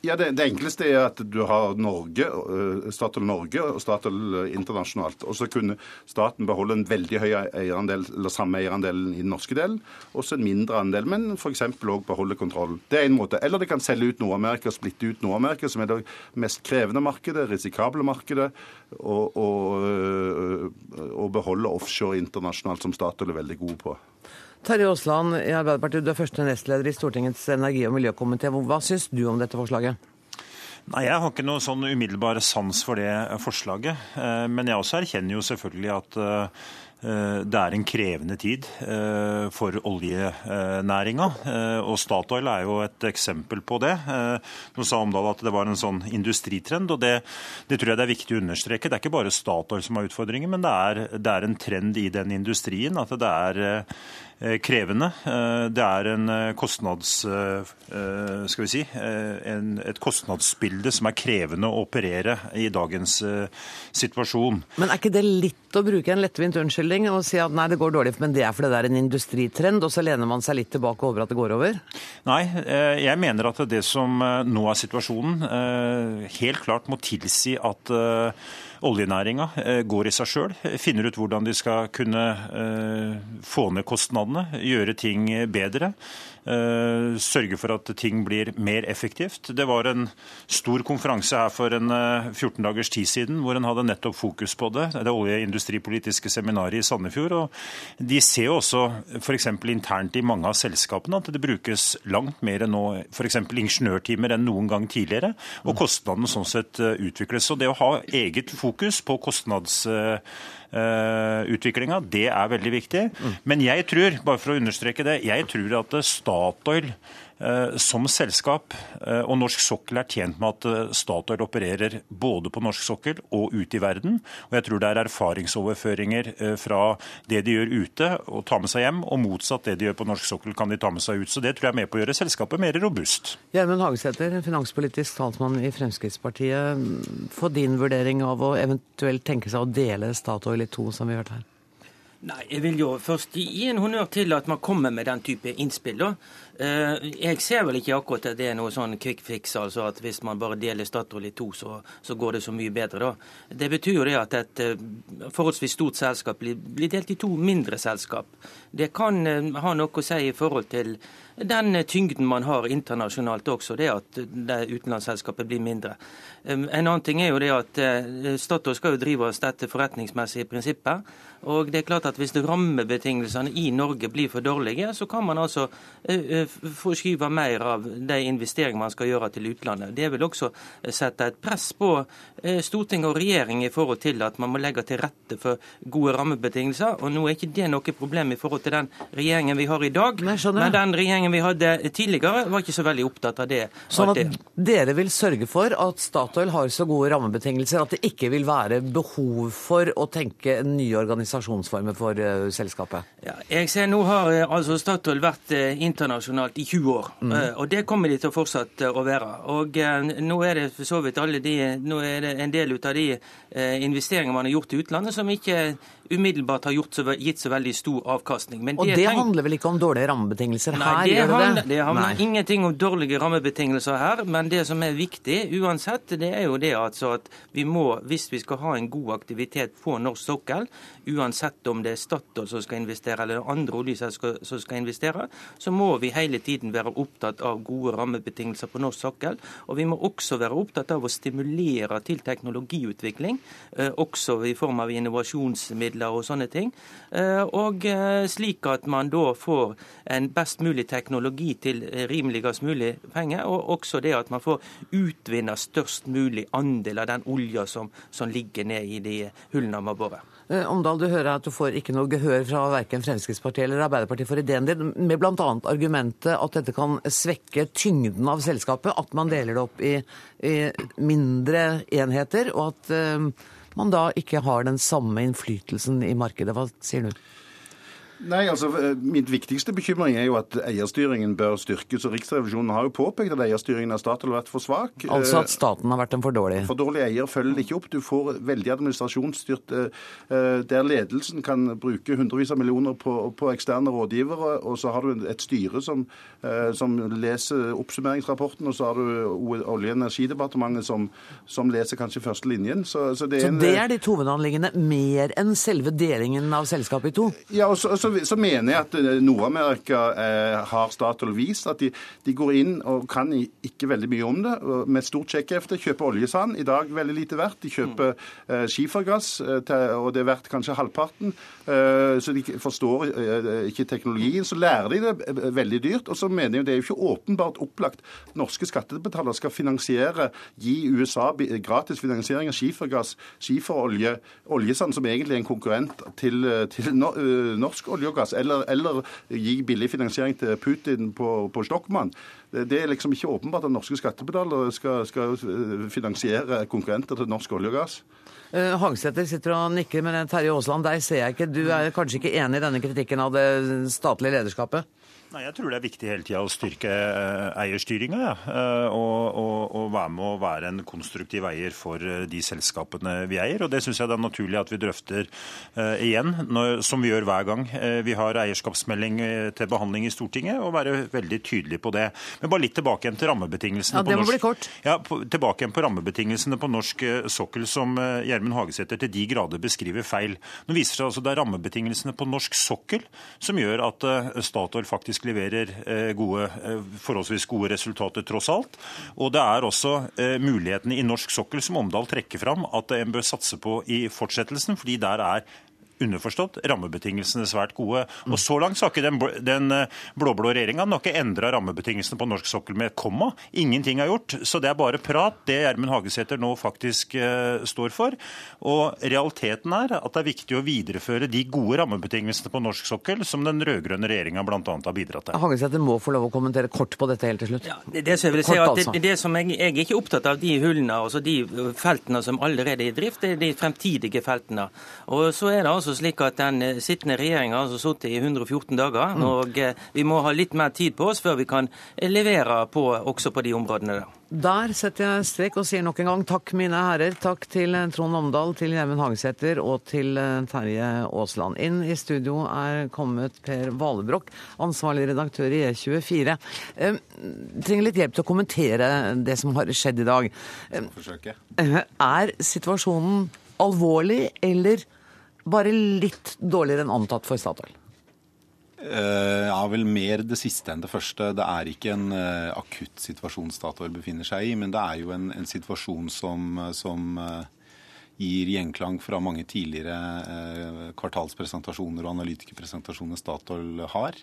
Ja, det, det, enkleste er at du har Norge, eh, Statoil Norge og Statoil eh, internasjonalt. Og så kunne staten beholde en veldig høy eierandel, eller samme eierandelen i den norske delen, og så en mindre andel, men f.eks. òg beholde kontrollen. Det er en måte. Eller det kan selge ut Nord-Amerika, splitte ut Nord-Amerika, som er det mest krevende markedet, risikable markedet, og, og, eh, og beholde offshore internasjonalt, som Statoil er veldig gode på. Terje Aasland i Arbeiderpartiet, du er første nestleder i Stortingets energi- og miljøkomité. Hva syns du om dette forslaget? Nei, Jeg har ikke noe sånn umiddelbar sans for det forslaget. Eh, men jeg også erkjenner jo selvfølgelig at eh, det er en krevende tid eh, for oljenæringa. Og Statoil er jo et eksempel på det. Nå sa Omdal at det var en sånn industritrend, og det, det, tror jeg det er viktig å understreke. Det er ikke bare Statoil som har utfordringer, men det er, det er en trend i den industrien at det er krevende. Eh, det er en eh, kostnads, skal vi si, en, et kostnadsbilde som er krevende å operere i dagens situasjon. Men er ikke det litt å bruke en lettvint unnskyldning og si at nei, det går dårlig, men det er fordi det er en industritrend, og så lener man seg litt tilbake over at det går over? Nei, jeg mener at det som nå er situasjonen, helt klart må tilsi at oljenæringa eh, går i seg sjøl, finner ut hvordan de skal kunne eh, få ned kostnadene, gjøre ting bedre. Eh, sørge for at ting blir mer effektivt. Det var en stor konferanse her for en 14 dagers tid siden hvor en hadde nettopp fokus på det. Det oljeindustripolitiske seminaret i Sandefjord. og De ser jo også f.eks. internt i mange av selskapene at det brukes langt mer enn nå f.eks. ingeniørtimer enn noen gang tidligere. Og kostnadene sånn sett utvikles. Så det å ha eget fokus fokus på kostnadsutviklinga. Det er veldig viktig. Men jeg tror, bare for å understreke det, jeg tror at Statoil som selskap eh, og norsk sokkel er tjent med at eh, Statoil opererer både på norsk sokkel og ute i verden. Og jeg tror det er erfaringsoverføringer fra det de gjør ute og tar med seg hjem, og motsatt det de gjør på norsk sokkel kan de ta med seg ut. Så det tror jeg er med på å gjøre selskapet mer robust. Gjermund Hagesæter, finanspolitisk talsmann i Fremskrittspartiet. Få din vurdering av å eventuelt tenke seg å dele Statoil i to, som vi har hørt her. Nei, Jeg vil jo først gi en honnør til at man kommer med den type innspill. da. Eh, jeg ser vel ikke akkurat at det er noe sånn quick fix, altså at hvis man bare deler Statoil i to, så, så, går det så mye bedre. da. Det betyr jo det at et eh, forholdsvis stort selskap blir, delt i to mindre selskap. Det kan eh, ha noe å si i forhold til den tyngden man har internasjonalt også, det at det utenlandsselskapet blir mindre. En annen ting er jo det at Statoil skal jo drive oss dette forretningsmessige prinsippet. Og det er klart at hvis rammebetingelsene i Norge blir for dårlige, så kan man altså uh, forskyve mer av de investeringene man skal gjøre til utlandet. Det vil også sette et press på storting og regjering i forhold til at man må legge til rette for gode rammebetingelser. Og nå er ikke det noe problem i forhold til den regjeringen vi har i dag, men den regjeringen vi hadde tidligere, var ikke så veldig opptatt av det. Sånn at dere vil sørge for at Statoil har så gode rammebetingelser at det ikke vil være behov for å tenke nye organisasjonsformer for uh, selskapet? Ja, jeg ser Nå har uh, altså Statoil vært uh, internasjonalt i 20 år, mm. og det kommer de til å fortsette å være. Og Nå er det for så vidt alle de, nå er det en del ut av de investeringene man har gjort i utlandet som ikke umiddelbart har så, gitt så veldig stor avkastning. Men og det, det handler vel ikke om dårlige rammebetingelser nei, her? Det gjør handler, det? Det handler nei. ingenting om dårlige rammebetingelser her. Men det som er viktig uansett, det er jo det altså at vi må, hvis vi skal ha en god aktivitet på norsk sokkel, uansett om det er Statoil som skal investere eller andre oljeselskaper som skal investere, så må vi hele tiden være opptatt av gode rammebetingelser på norsk sokkel. Og vi må også være opptatt av å stimulere til teknologiutvikling, eh, også i form av innovasjonsmidler og sånne ting. Eh, og eh, slik at man da får en best mulig teknologi til rimeligst mulig penger, og også det at man får utvinna størst mulig andel av den olja som, som ligger ned i de hullene man borer. Eh, Omdal, du hører at du får ikke noe gehør fra verken Fremskrittspartiet eller Arbeiderpartiet for ideen din, med bl.a. argumentet at dette kan svekke tyngden av selskapet, at man deler det opp i, i mindre enheter, og at man da ikke har den samme innflytelsen i markedet. Hva sier du? Nei, altså, eh, Mitt viktigste bekymring er jo at eierstyringen bør styrkes. og Riksrevisjonen har jo påpekt at eierstyringen av Statoil har vært for svak. Altså at staten har vært en for dårlig? For dårlig eier følger ikke opp. Du får veldig administrasjonsstyrt eh, der ledelsen kan bruke hundrevis av millioner på, på, eksterne rådgivere, og så har du et styre som, eh, som leser oppsummeringsrapporten, og så har du Olje- og energidepartementet som, som leser kanskje første linjen. Så, så, det, er, så det er ditt hovedanliggende, mer enn selve delingen av selskapet i to? Ja, og så, så så mener jeg at eh, Nord-Amerika eh, har Statoil vist at de, de, går inn og kan ikke veldig mye om det. Med stort sjekkhefte kjøper oljesand, i dag veldig lite verdt. De kjøper eh, skifergass, til, og det er verdt kanskje halvparten. Eh, så de forstår eh, ikke teknologien. Så lærer de det eh, veldig dyrt. Og så mener jeg det er jo ikke åpenbart opplagt norske skattebetalere skal finansiere, gi USA gratis finansiering av skifergass, skiferolje, oljesand, som egentlig er en konkurrent til, til norsk olje og gass, eller, eller gi billig finansiering til Putin på, på Stockmann. Det er liksom ikke åpenbart at norske skattebetalere skal, skal finansiere konkurrenter til norsk olje og gass. Uh, sitter og nikker, men Terje Aasland, deg ser jeg ikke. Du er kanskje ikke enig i denne kritikken av det statlige lederskapet? Nei, Jeg tror det er viktig hele tida å styrke eh, eierstyringa. Ja. Eh, og, og, og, være med å være en konstruktiv eier for eh, de selskapene vi eier. Og Det syns jeg det er naturlig at vi drøfter uh, igjen, når, som vi gjør hver gang vi har eierskapsmelding til behandling i Stortinget, og være veldig tydelig på det. Men bare litt tilbake igjen til rammebetingelsene ja, det må på norsk, bli kort. Ja, på, tilbake igjen på rammebetingelsene på norsk sokkel, som Gjermund Hagesæter til de grader beskriver feil. Nå viser det seg altså det er rammebetingelsene på norsk sokkel som gjør at Statoil faktisk faktisk leverer eh, gode, eh, forholdsvis gode resultater, tross alt. Og det er også eh, mulighetene i norsk sokkel som Omdal trekker fram at en bør satse på i fortsettelsen, fordi der er underforstått rammebetingelsene svært gode. Og Så langt så har ikke den, den eh, blå-blå regjeringa ikke endra rammebetingelsene på norsk sokkel med et komma. Ingenting er gjort. Så det er bare prat, det Gjermund Hagesæter nå faktisk uh, står for. Og realiteten er at det er viktig å videreføre de gode rammebetingelsene på norsk sokkel som den rød-grønne regjeringa bl.a. har bidratt til. Hagesæter må få lov å kommentere kort på dette helt til slutt. Ja, det, det, som jeg vil si, at det, det som jeg, jeg, er ikke opptatt av de hullene, altså de feltene som allerede er i drift, det er de fremtidige feltene. Og så er det altså altså slik at Den eh, sittende regjeringa har altså sittet i 114 dager. Mm. og eh, Vi må ha litt mer tid på oss før vi kan eh, levere på, også på de områdene. der. Der setter jeg strek og sier nok en gang takk, mine herrer. Takk til Trond Omdal, til Gjermund Hagesæter og til Terje Aasland. Inn i studio er kommet Per Valebrokk, ansvarlig redaktør i E24. Eh, trenger litt hjelp til å kommentere det som har skjedd i dag. Eh, er situasjonen alvorlig, eller bare litt dårligere enn antatt for Statoil? Uh, ja, vel mer det siste enn det første. Det er ikke en uh, akutt situasjon Statoil befinner seg i, men det er jo en, en situasjon som, som uh, gir gjenklang fra mange tidligere eh, kvartalspresentasjoner og analytikerpresentasjoner Statoil har.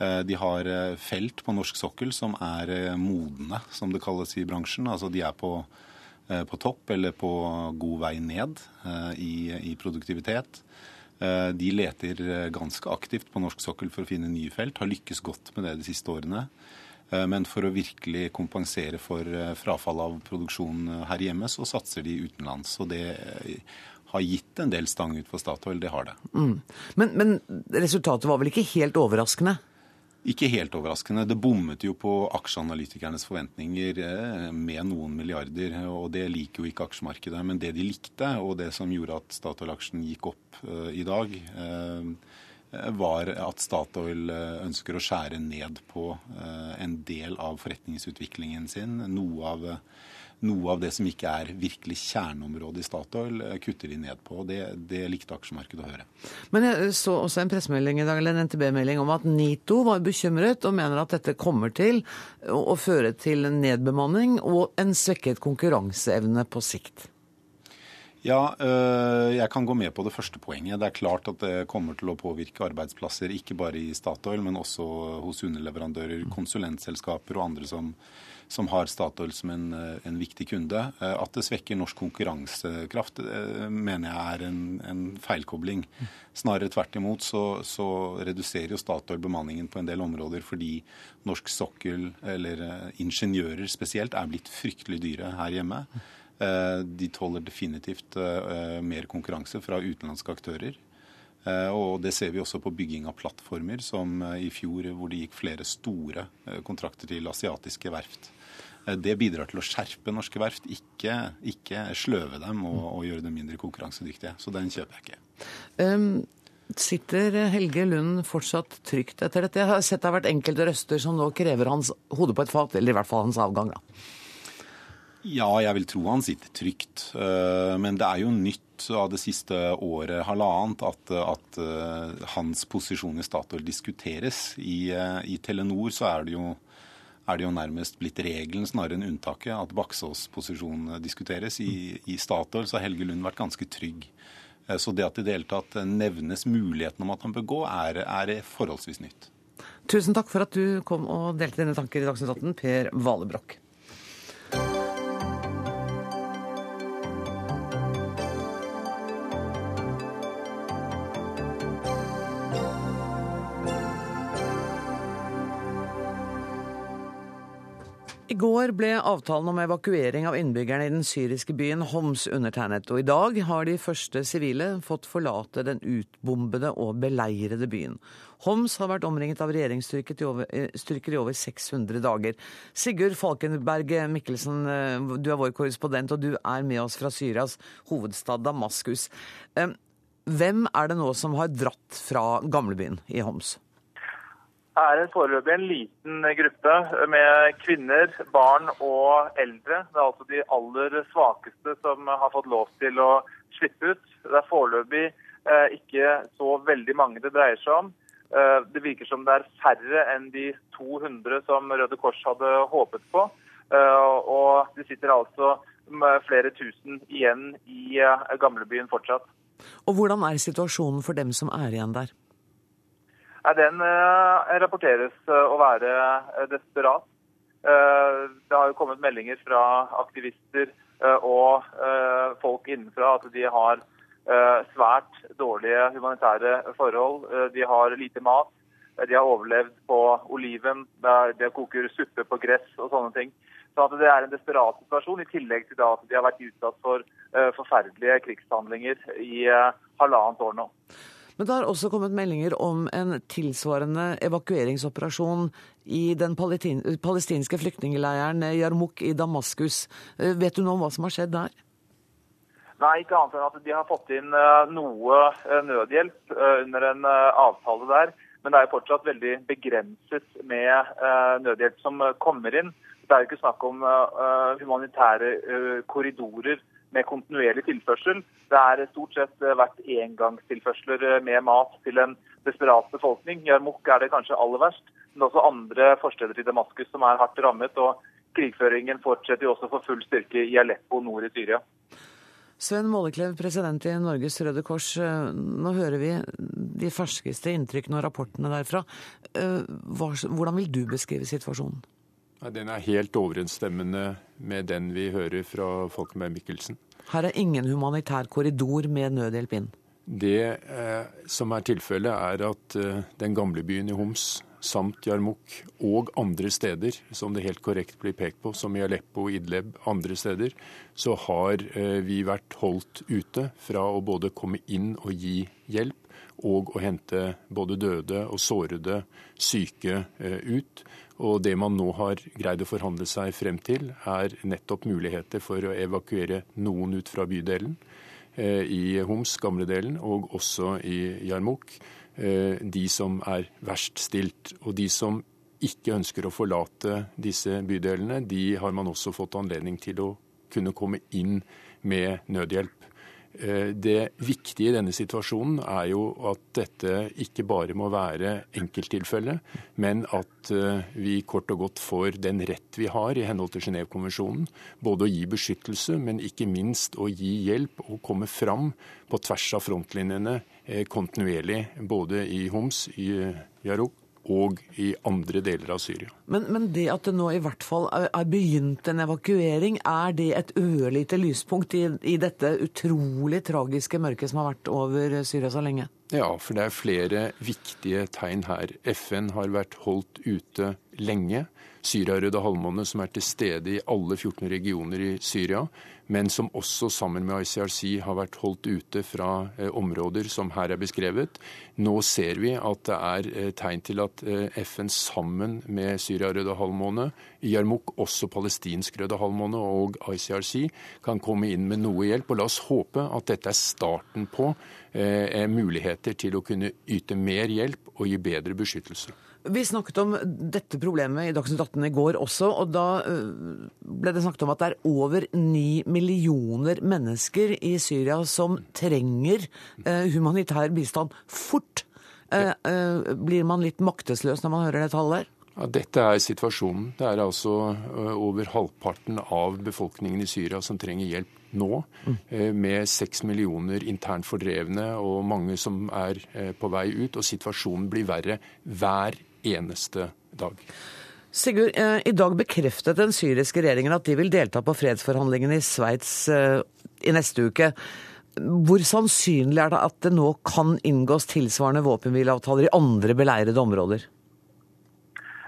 Eh, de har eh, felt på norsk sokkel som er eh, modne, som det kalles i bransjen. Altså de er på, på topp eller på god vei ned i, i produktivitet. De leter ganske aktivt på norsk sokkel for å finne nye felt, har lykkes godt med det de siste årene. Men for å virkelig kompensere for frafall av produksjon her hjemme, så satser de utenlands. Og det har gitt en del stang ut for Statoil, det har det. Mm. Men, men resultatet var vel ikke helt overraskende? Ikke helt overraskende. Det bommet jo på aksjeanalytikernes forventninger eh, med noen milliarder. og Det liker jo ikke aksjemarkedet. Men det de likte, og det som gjorde at Statoil-aksjen gikk opp uh, i dag, uh, var at Statoil ønsker å skjære ned på en del av forretningsutviklingen sin. Noe av noe av det som ikke er virkelig kjerneområdet i Statoil, eh, kutter de ned på. det, det, likte aksjemarkedet å høre. Men jeg så også en pressemelding i dag, eller en NTB-melding om at NITO var bekymret og mener at dette kommer til å føre til nedbemanning og en svekket konkurranseevne på sikt. Ja, øh, jeg kan gå med på det første poenget. Det er klart at det kommer til å påvirke arbeidsplasser, ikke bare i Statoil, men også hos underleverandører, konsulentselskaper og andre som som har Statoil som en, eh, en, viktig kunde. Eh, at det svekker norsk konkurransekraft, eh, mener jeg er en, en feilkobling. Snarere tvert imot så, så, reduserer jo Statoil bemanningen på en del områder fordi norsk sokkel, eller ingeniører spesielt, er blitt fryktelig dyre her hjemme. De tåler definitivt mer konkurranse fra utenlandske aktører. Og Det ser vi også på bygging av plattformer, som i fjor hvor det gikk flere store kontrakter til asiatiske verft. Eh, det bidrar til å skjerpe norske verft, ikke, ikke sløve dem og, og, gjøre dem mindre konkurransedyktige. Så den kjøper jeg ikke. Um, sitter Helge Lund fortsatt trygt etter dette? Jeg har sett det har vært enkelte røster som nå krever hans hode på et fat, eller i hvert fall hans avgang. da. Ja, jeg vil tro han sitter trygt. Eh, men det er jo nytt av det siste året, halvannet, at, at eh, hans posisjon i Statoil diskuteres. I, I Telenor så er det jo er det jo nærmest blitt regelen snarere enn unntaket at Baksås posisjon diskuteres. I, I, Statoil så har Helge Lund vært ganske trygg. Eh, så det at det i det hele tatt nevnes muligheten om at han bør gå, er, er forholdsvis nytt. Tusen takk for at du kom og delte dine tanker i Dagsnytt 18, Per Valebrokk. Går ble avtalen om evakuering av innbyggerne i den syriske byen Homs undertegnet, og i dag har de første sivile fått forlate den utbombede og beleirede byen. Homs har vært omringet av regjeringsstyrker i eh, i over 600 dager. Sigurd Falkenberg Mikkelsen, eh, du er vår korrespondent, og du er med oss fra Syrias hovedstad Damaskus. Eh, hvem er det nå som har dratt fra gamlebyen i Homs? Er en foreløpig en liten gruppe med kvinner, barn og eldre. Det er altså de aller svakeste som har fått lov til å slippe ut. Det er foreløpig eh, ikke så veldig mange det dreier seg om. Eh, det virker som det er færre enn de 200 som Røde Kors hadde håpet på. Eh, og det sitter altså flere tusen igjen i gamlebyen fortsatt. Og Hvordan er situasjonen for dem som er igjen der? Den eh, rapporteres eh, å være eh, desperat. Det har jo kommet meldinger fra aktivister og folk innenfra at de har svært dårlige humanitære forhold. De har lite mat. De har overlevd på oliven. De koker suppe på gress og sånne ting. Så Det er en desperat situasjon, i tillegg til at de har vært utsatt for forferdelige krigshandlinger i halvannet år nå. Men det har også kommet meldinger om en tilsvarende evakueringsoperasjon i den palestinske flyktningleiren Yarmouk i Damaskus. Eh, vet du noe om hva som har skjedd der? Nei, ikke annet enn at de har fått inn eh, noe eh, nødhjelp under en avtale der. Men det er fortsatt veldig begrenset med nødhjelp som kommer inn. Det er jo ikke snakk om humanitære korridorer med kontinuerlig tilførsel. Det er stort sett eh, vært engangstilførsler eh, med mat til en desperat befolkning. Jarmuk er det kanskje aller verst, men også andre forsteder i Damaskus som er hardt rammet. og Krigføringen fortsetter jo også for full styrke i Aleppo nord i Syria. Sven Måleklev, president i Norges Røde Kors. Nå hører vi de ferskeste inntrykkene og rapportene derfra. Hvordan vil du beskrive situasjonen? Den er helt overensstemmende med den vi hører fra Folkenberg Mikkelsen. Her er ingen humanitær korridor med nødhjelp inn? Det eh, som er tilfellet, er at eh, den gamle byen i Homs samt Jarmuk og andre steder, som det helt korrekt blir pekt på, som i Aleppo, Idleb, andre steder, så har eh, vi vært holdt ute fra å både komme inn og gi hjelp, og å hente både døde og sårede syke eh, ut. Og det man nå har greid å forhandle seg frem til, er nettopp muligheter for å evakuere noen ut fra bydelen eh, i Homs, gamledelen, og også i Jarmuk. Eh, de som er verst stilt. Og de som ikke ønsker å forlate disse bydelene, de har man også fått anledning til å kunne komme inn med nødhjelp. Eh, det viktige i denne situasjonen er jo at dette ikke bare må være enkelttilfelle, men at eh, vi kort og godt får den rett vi har i henhold til Genévekonvensjonen. Både å gi beskyttelse, men ikke minst å gi hjelp og komme fram på tvers av frontlinjene eh, kontinuerlig. Både i Homs, i Yarok og i andre deler av Syria. Men, men, det at det nå i hvert fall er, begynt en evakuering, er det et ørlite lyspunkt i, i, dette utrolig tragiske mørket som har vært over Syria så lenge? Ja, for det er flere viktige tegn her. FN har vært holdt ute lenge. Syria-Røde Halvmåne, som er til stede i alle 14 regioner i Syria, men som også sammen med ICRC har vært holdt ute fra eh, områder som her er beskrevet. Nå ser vi at det er eh, tegn til at eh, FN sammen med Syria-Røde Halvmåne, Yarmouk, også palestinsk Røde Halvmåne og ICRC kan komme inn med noe hjelp. Og la oss håpe at dette er starten på eh, muligheter til å kunne yte mer hjelp og gi bedre beskyttelse. Vi snakket om dette problemet i Dagsnytt 18 i går også, og da øh, ble det snakket om at det er over ni millioner mennesker i Syria som trenger eh, humanitær bistand fort. Eh, eh, blir man litt maktesløs når man hører det tallet der? Ja, dette er situasjonen. Det er altså over halvparten av befolkningen i Syria som trenger hjelp nå, mm. med seks millioner internt fordrevne og mange som er på vei ut. Og situasjonen blir verre hver eneste dag. Sigurd, eh, i dag bekreftet den syriske regjeringen at de vil delta på fredsforhandlingene i Sveits eh, i neste uke. Hvor sannsynlig er det at det nå kan inngås tilsvarende våpenhvileavtaler i andre beleirede områder?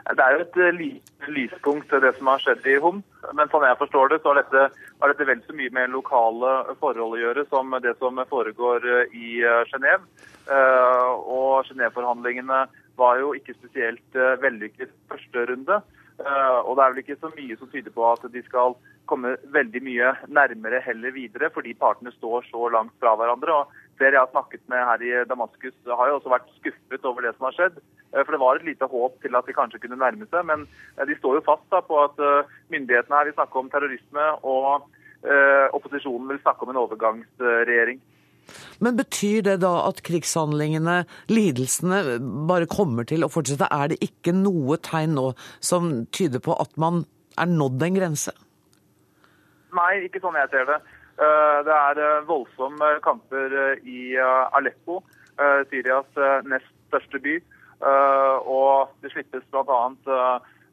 Det er jo et lite lyspunkt, det som har skjedd i Hom. Men sånn jeg forstår det, så har dette, har dette vel så mye med lokale forhold å gjøre som det som foregår i Genéve. Og Genéve-forhandlingene var jo ikke spesielt vellykket første runde. Og det er vel ikke så mye som tyder på at de skal komme veldig mye nærmere heller videre, fordi partene står så langt fra hverandre. og Flere jeg har snakket med her i Damaskus, har jo også vært skuffet over det som har skjedd. Uh, for det var et lite håp til at de kanskje kunne nærme seg, men de står jo fast da, på at myndighetene her vil snakke om terrorisme, og opposisjonen vil snakke om en overgangsregjering. Men betyr det da at krigshandlingene, lidelsene, bare kommer til å fortsette? Er det ikke noe tegn nå som tyder på at man er nådd en grense? Nei, ikke sånn jeg ser det. Eh, det er eh, voldsomme kamper eh, i Aleppo, Syrias nest største by. Og det slippes bl.a.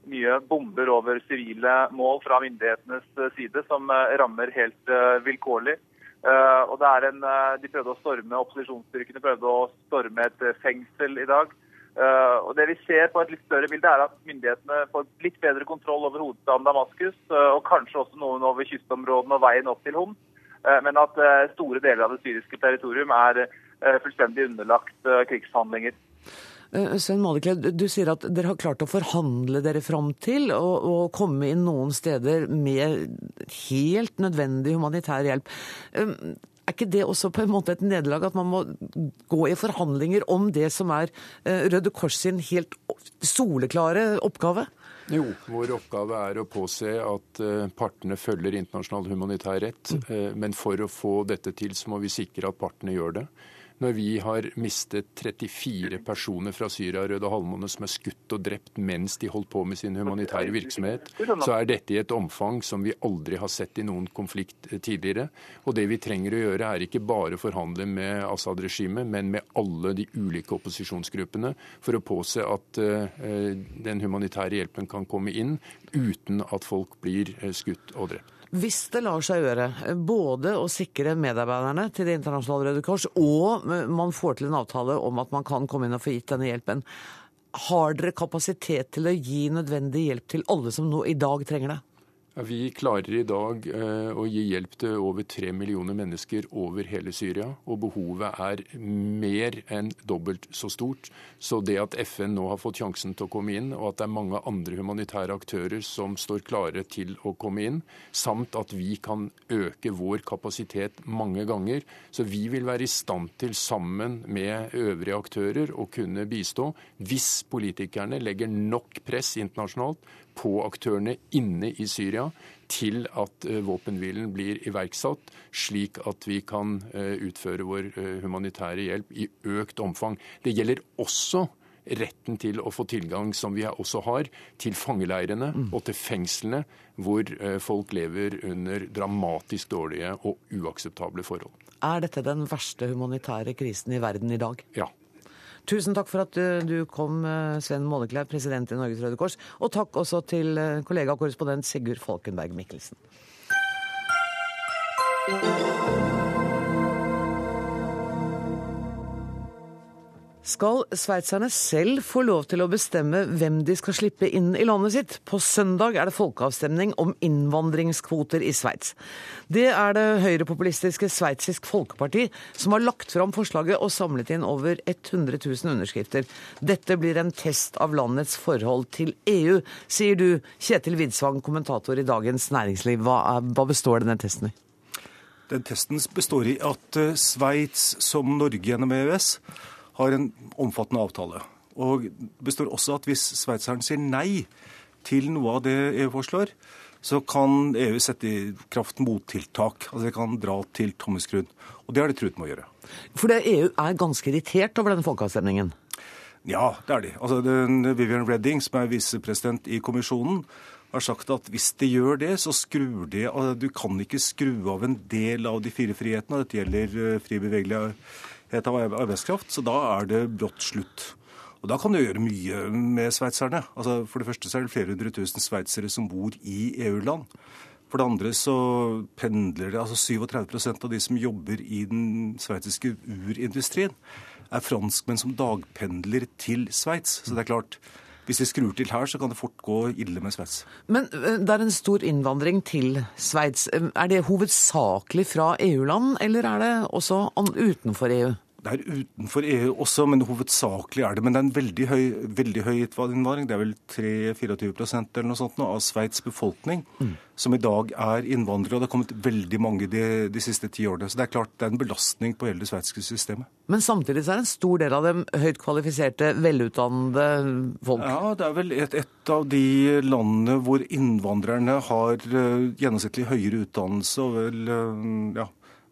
mye bomber over sivile mål fra myndighetenes side, som rammer helt vilkårlig. Uh, og det er en, uh, De prøvde å storme, Opposisjonsstyrkene prøvde å storme et uh, fengsel i dag. og Det vi ser på et litt større bilde, er at myndighetene får litt bedre kontroll over hovedstaden Damaskus, og kanskje også noen over kystområdene og veien opp til Hom. men at store deler av det syriske territorium er fullstendig underlagt krigshandlinger. Eh, Svein Maleklev, du sier at dere har klart å forhandle dere fram til å komme inn noen steder med helt nødvendig humanitær hjelp. Eh, er ikke det også på en måte et nederlag, at man må gå i forhandlinger om det som er eh, Røde Kors sin helt soleklare oppgave? Jo, vår oppgave er å påse at partene følger internasjonal humanitær rett. Mm. Men for å få dette til, så må vi sikre at partene gjør det. Når vi har mistet 34 personer fra Syria og Røde Halvmåne som er skutt og drept mens de holdt på med sin humanitære virksomhet, så er dette i et omfang som vi aldri har sett i noen konflikt eh, tidligere. Og det vi trenger å gjøre, er ikke bare forhandle med Assad-regimet, men med alle de ulike opposisjonsgruppene for å påse at uh, den humanitære hjelpen kan komme inn uten at folk blir skutt og drept. Hvis det lar seg gjøre både å sikre medarbeiderne til Det internasjonale Røde Kors, og man får til en avtale om at man kan komme inn og få gitt denne hjelpen, har dere kapasitet til å gi nødvendig hjelp til alle som nå i dag trenger det? Vi klarer i dag eh, å gi hjelp til over tre millioner mennesker over hele Syria. Og behovet er mer enn dobbelt så stort. Så det at FN nå har fått sjansen til å komme inn, og at det er mange andre humanitære aktører som står klare til å komme inn, samt at vi kan øke vår kapasitet mange ganger, så vi vil være i stand til, sammen med øvrige aktører, å kunne bistå hvis politikerne legger nok press internasjonalt på aktørene inne i Syria til at eh, våpenhvilen blir iverksatt, slik at vi kan eh, utføre vår eh, humanitære hjelp i økt omfang. Det gjelder også retten til å få tilgang, som vi også har, til fangeleirene og til fengslene, hvor folk lever under dramatisk dårlige og uakseptable forhold. Er dette den verste humanitære krisen i verden i dag? Ja. Tusen takk for at du kom, eh, Sven Målekleiv, president i Norges Røde Kors. Og takk også til eh, kollega og korrespondent Sigurd Falkenberg Mikkelsen. Skal sveitserne selv få lov til å bestemme hvem de skal slippe inn i landet sitt. På søndag er det folkeavstemning om innvandringskvoter i Sveits. Det er det høyrepopulistiske Sveitsisk Folkeparti som har lagt fram forslaget og samlet inn over 100 000 underskrifter. Dette blir en test av landets forhold til EU, sier du, Kjetil Widsvang, kommentator i Dagens Næringsliv. Hva, er, hva består denne testen i? Den testen består i at eh, Sveits, som Norge gjennom EØS, har en omfattende avtale. Og det består også at hvis sveitseren sier nei til noe av det EU foreslår, så kan EU sette i kraft mottiltak. Altså det kan dra til tommeskruen. Og det har de truet med å gjøre. For EU er ganske irritert over denne folkeavstemningen? Ja, det er de. Altså den Vivian Redding, som er visepresident i kommisjonen, har sagt at hvis de gjør det, så skrur de Du kan ikke skru av en del av de fire frihetene. Dette gjelder eh, fri bevegelighet av arbeidskraft, så da er det brått slutt. Og Da kan du gjøre mye med sveitserne. Altså, for det første så er det flere hundre tusen sveitsere som bor i EU-land. For det andre så pendler det altså 37% av de som jobber i den sveitsiske urindustrien, er franskmenn som dagpendler til Sveits. Så det er klart, hvis de skrur til her, så kan det fort gå ille med Sveits. Men eh, det er en stor innvandring til Sveits. Er det hovedsakelig fra EU-land, eller er det også utenfor EU? Det er utenfor EU også, men hovedsakelig er det. Men det er en veldig høy, veldig høy innvandring. Det er vel 3-24 eller noe sånt nå, av Sveits befolkning mm. som i dag er innvandrere. Og det har kommet veldig mange de, de, siste ti årene. Så det er klart det er en belastning på hele det sveitsiske systemet. Men samtidig så er det en stor del av dem høyt kvalifiserte, velutdannede folk? Ja, det er vel et, et av de landene hvor innvandrerne har uh, gjennomsnittlig høyere utdannelse og vel uh, ja,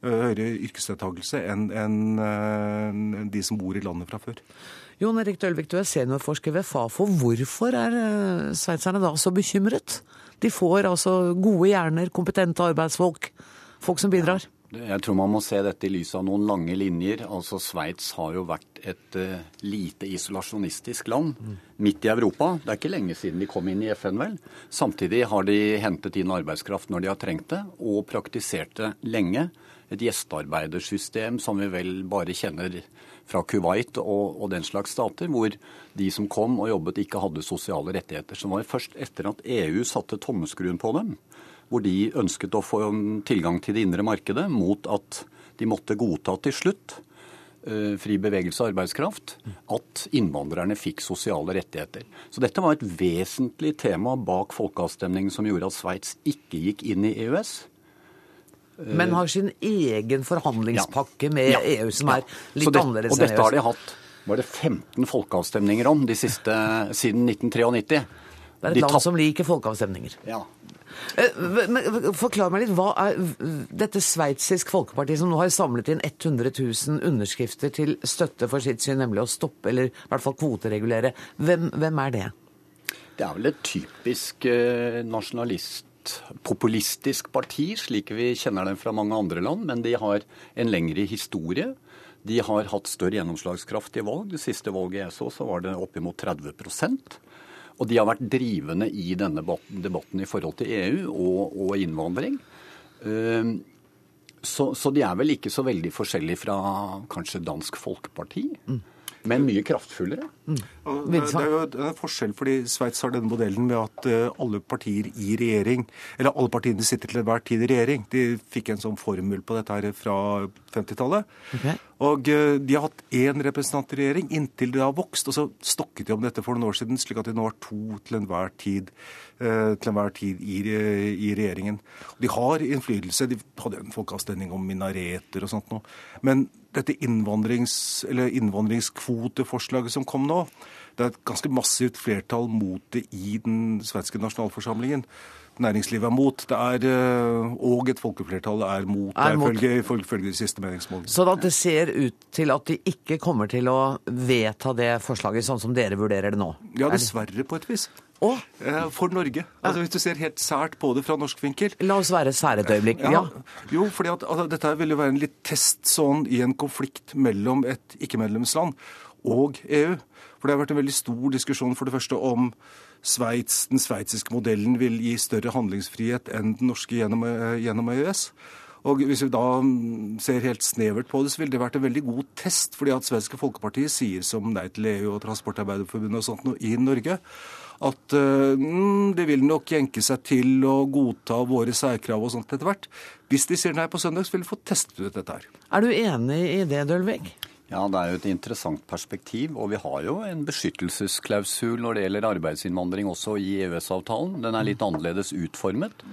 høyere yrkesdeltakelse enn en de som bor i landet fra før. Jon Erik Dølvik, du er seniorforsker ved Fafo. Hvorfor er eh, sveitserne da så bekymret? De får altså gode hjerner, kompetente arbeidsfolk, folk som bidrar. Jeg tror man må se dette i lys av noen lange linjer. Altså Sveits har jo vært et uh, lite isolasjonistisk land mm. midt i Europa. Det er ikke lenge siden de kom inn i FN, vel. Samtidig har de hentet inn arbeidskraft når de har trengt det, og praktisert det lenge et gjestearbeidersystem som vi vel bare kjenner fra Kuwait og, og, den slags stater, hvor de som kom og jobbet ikke hadde sosiale rettigheter. Så var først etter at EU satte tommeskruen på dem, hvor de ønsket å få tilgang til det indre markedet mot at de måtte godta til slutt uh, fri bevegelse av arbeidskraft, at innvandrerne fikk sosiale rettigheter. Så dette var et vesentlig tema bak folkeavstemningen som gjorde at Sveits ikke gikk inn i EØS. Men har sin egen forhandlingspakke med ja. EU som er litt det, annerledes enn EU. Og dette har de hatt var det 15 folkeavstemninger om de siste, siden 1993. Det er De et land som liker folkeavstemninger. Ja. Eh, men Forklar meg litt, hva er dette Sveitsisk Folkeparti som nå har samlet inn 100 000 underskrifter til støtte for sitt syn, nemlig å stoppe, eller i hvert fall kvoteregulere. Hvem, hvem er det? Det er vel et typisk nasjonalist-populistisk parti, slik vi kjenner dem fra mange andre land, men de har en lengre historie. De har hatt større gjennomslagskraft i valg. Det siste valget jeg så, så var det oppimot 30% Og de har vært drivende i denne debatten, i forhold til EU og, og innvandring. Ehm, Så, så de er vel ikke så veldig forskjellige fra kanskje Dansk Folkeparti, men mye kraftfullere. Mm. Det det er jo en forskjell, fordi Sveits har denne modellen med at eh, alle partier i regjering, eller alle partiene sitter til enhver tid i regjering. De fikk en sånn formel på dette her fra 50-tallet. Og eh, de har hatt én representant i regjering inntil det har vokst. Og så stokket de om dette for noen år siden, slik at de nå har to til enhver tid, eh, til enhver tid i, i regjeringen. Og de har innflytelse. De hadde en folkeavstemning om minareter og sånt nå. Men dette innvandrings, eller innvandringskvoteforslaget som kom nå, det er et ganske massivt flertall mot det i den svenske nasjonalforsamlingen. Næringslivet er mot, det er, eh, og et folkeflertall er mot, Er mot. ifølge de siste meningsmålingene. Så at det ser ut til at de ikke kommer til å vedta det forslaget sånn som dere vurderer det nå? Ja, Er dessverre på et vis. Eh, For Norge. Altså Hvis du ser helt sært på det fra norsk vinkel. La oss være sære et øyeblikk. Ja. Jo, fordi at altså, dette vil jo være en litt test sånn i en konflikt mellom et ikke-medlemsland og EU. For det har vært en veldig stor diskusjon for det første om Sveits, den sveitsiske modellen vil gi større handlingsfrihet enn den norske gjennom, eh, gjennom EØS. Og hvis vi da mm, ser helt snevert på det, så ville det vært en veldig god test. fordi at Svenske Folkeparti sier som Nei til EU og Transportarbeiderforbundet og sånt i Norge at eh, mm, de vil nok jenke seg til å godta våre særkrav og sånt etter hvert. Hvis de sier nei på søndag, så vil de få testet ut dette her. Er du enig i det, Dølvik? Ja, det er jo et interessant perspektiv. Og vi har jo en beskyttelsesklausul når det gjelder arbeidsinnvandring også i EØS-avtalen. Den er litt annerledes utformet.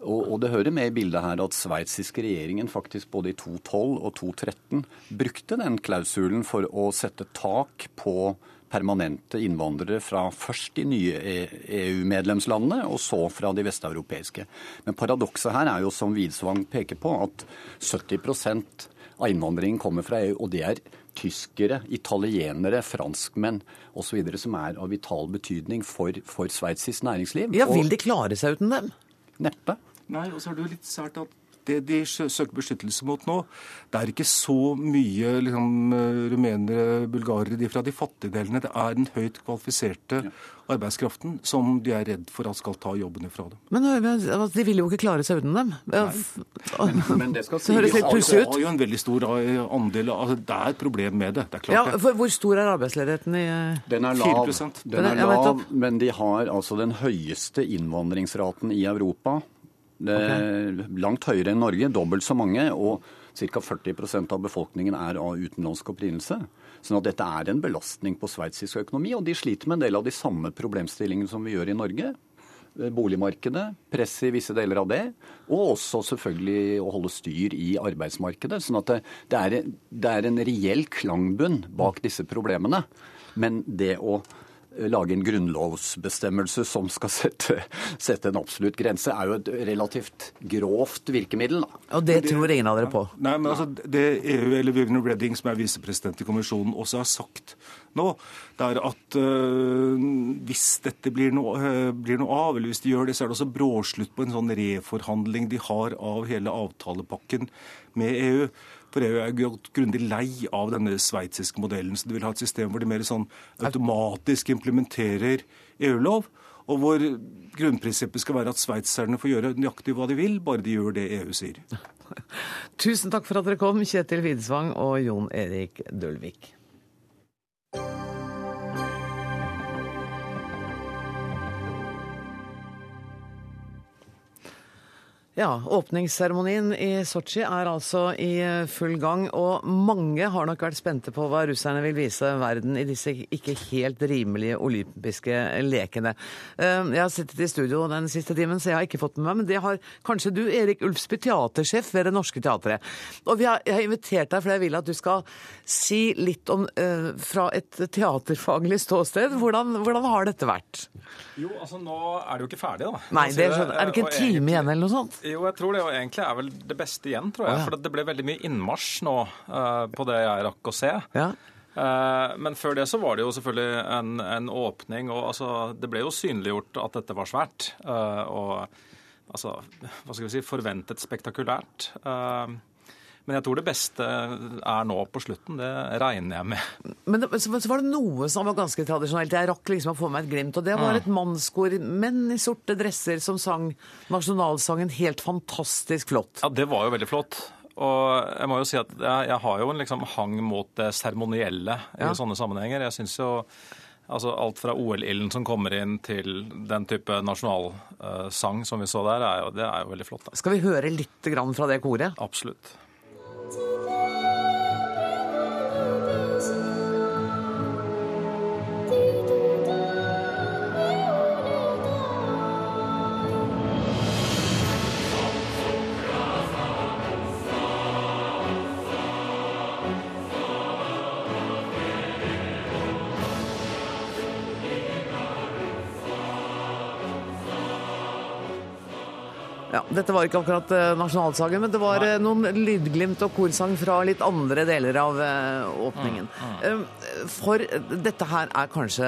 Og, og det hører med i bildet her at sveitsiske regjeringen faktisk både i 2012 og 2013 brukte den klausulen for å sette tak på permanente innvandrere fra først de nye E- EU-medlemslandene, og så fra de vesteuropeiske. Men paradokset her er jo, som Widsvang peker på, at 70% av innvandringen kommer fra EU, og det er tyskere, italienere, franskmenn osv. som er av vital betydning for, for Sveitsis næringsliv. Ja, Vil de klare seg uten dem? Neppe. Nei, og så er det jo litt sært at det de søker beskyttelse mot nå, det er ikke så mye liksom, eh, rumenere, bulgarere, de fra de fattige delene. Det er den høyt kvalifiserte arbeidskraften som de er redd for at skal ta jobben ifra dem. Men øh, altså, de vil jo ikke klare seg uten dem. Ja, f- Men det skal Det høres litt pussig Det ut. har jo en veldig stor eh, andel altså, Det er et problem med det. Det er klart det. for Hvor stor er arbeidsledigheten i Den er lav, 4%. den er lav men de har altså den høyeste innvandringsraten i Europa. Det er Langt høyere enn Norge, dobbelt så mange. Og ca. 40% av befolkningen er av utenlandsk opprinnelse. Sånn at dette er en belastning på sveitsisk økonomi, og de sliter med en del av de samme problemstillingene som vi gjør i Norge. Eh, Boligmarkedet, press i visse deler av det, og også selvfølgelig å holde styr i arbeidsmarkedet. Sånn at det, det, er, det er en reell klangbunn bak disse problemene. Men det å eh, lage en grunnlovsbestemmelse som skal sette, sette en absolutt grense, er jo et relativt grovt virkemiddel. Da. Og det tror ingen av dere på? Nei, men altså, Det EU, eller Vivian Redding, som er visepresident i kommisjonen, også har sagt nå, det er at øh, hvis dette blir noe, øh, blir noe av, eller hvis de gjør det, så er det også bråslutt på en sånn reforhandling de har av hele avtalepakken med EU. For EU er grundig lei av denne sveitsiske modellen. Så de vil ha et system hvor de mer sånn automatisk implementerer EU-lov. Og hvor grunnprinsippet skal være at sveitserne får gjøre nøyaktig hva de vil, bare de gjør det EU sier. Tusen takk for at dere kom, Kjetil Widsvang og Jon Erik Dølvik. Ja, Åpningsseremonien i Sotsji er altså i eh, full gang, og mange har nok vært spente på hva russerne vil vise verden i disse ikke helt rimelige olympiske lekene. Eh, Jeg har sittet i studio den siste timen, så jeg har ikke fått med meg, men det har kanskje du, Erik Ulfsby, teatersjef ved Det Norske Teatret. Og vi har, jeg har invitert deg fordi jeg vil at du skal si litt om, eh, fra et teaterfaglig ståsted, hvordan, hvordan har dette vært? Jo, altså nå er det jo ikke ferdig, da. Nei, det er, er det ikke en time igjen eller noe sånt? Jo, jeg tror det. Og egentlig er vel det beste igjen, tror jeg. Å, ja. For det ble veldig mye innmarsj nå uh, på det jeg rakk å se. Eh, men før det så var det jo selvfølgelig en, en åpning, og altså, det ble jo synliggjort at dette var svært. eh, og altså, hva skal vi si, forventet spektakulært. Men jeg tror det beste er nå på slutten. Det regner jeg med. Men det, så, så var det noe som var ganske tradisjonelt. Jeg rakk liksom å få meg et glimt. Og det var Mm. et mannskor, menn i sorte dresser, som sang nasjonalsangen helt fantastisk flott. Ja, det var jo veldig flott. Og jeg må jo si at jeg, jeg har jo en liksom hang mot det seremonielle i Ja. sånne sammenhenger. Jeg syns jo altså alt fra OL-ilden som kommer inn til den type nasjonalsang som vi så der, er jo, det er jo veldig flott. Da. Skal vi høre litt grann fra det koret? Absolutt. 几分 Ja, Dette var ikke akkurat eh, nasjonalsangen, men det var Nei. noen lydglimt og korsang fra litt andre deler av eh, åpningen. Mm, mm. For dette her er kanskje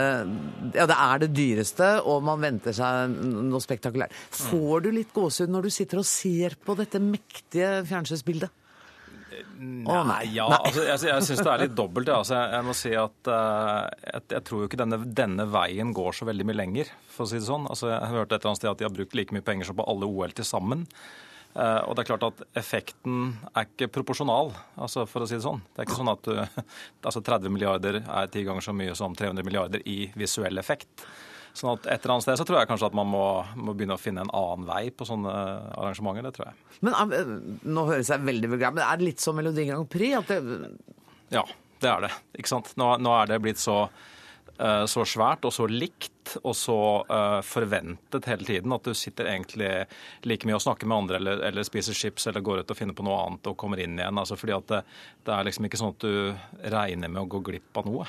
Ja, det er det dyreste, og man venter seg noe spektakulært. Får du litt gåsehud når du sitter og ser på dette mektige fjernsynsbildet? Å, Nei, ja, Nei. altså, jeg, jeg syns det er litt dobbelt. ja. Altså, jeg, jeg må si at uh, jeg, jeg tror jo ikke denne, denne veien går så veldig mye lenger, for å si det sånn. Altså, jeg hørte et eller annet sted at de har brukt like mye penger som på alle OL til sammen. Uh, og det er klart at effekten er ikke proporsjonal, altså, for å si det sånn. Det er ikke sånn at du, altså 30 milliarder er ti ganger så mye som 300 milliarder i visuell effekt. Sånn at et eller annet sted så tror jeg kanskje at man må, må begynne å finne en annen vei på sånne arrangementer. Det tror jeg. Men eh, Nå høres jeg veldig vulgær, men er det litt som Melodi Grand Prix? At det, Ja, det er det. Ikke sant? Nå, nå er det blitt så, eh, så svært og så likt og så uh, forventet hele tiden at du sitter egentlig like mye og snakker med andre eller, eller spiser chips eller går ut og finner på noe annet og kommer inn igjen. Altså fordi at det, det er liksom ikke sånn at du regner med å gå glipp av noe.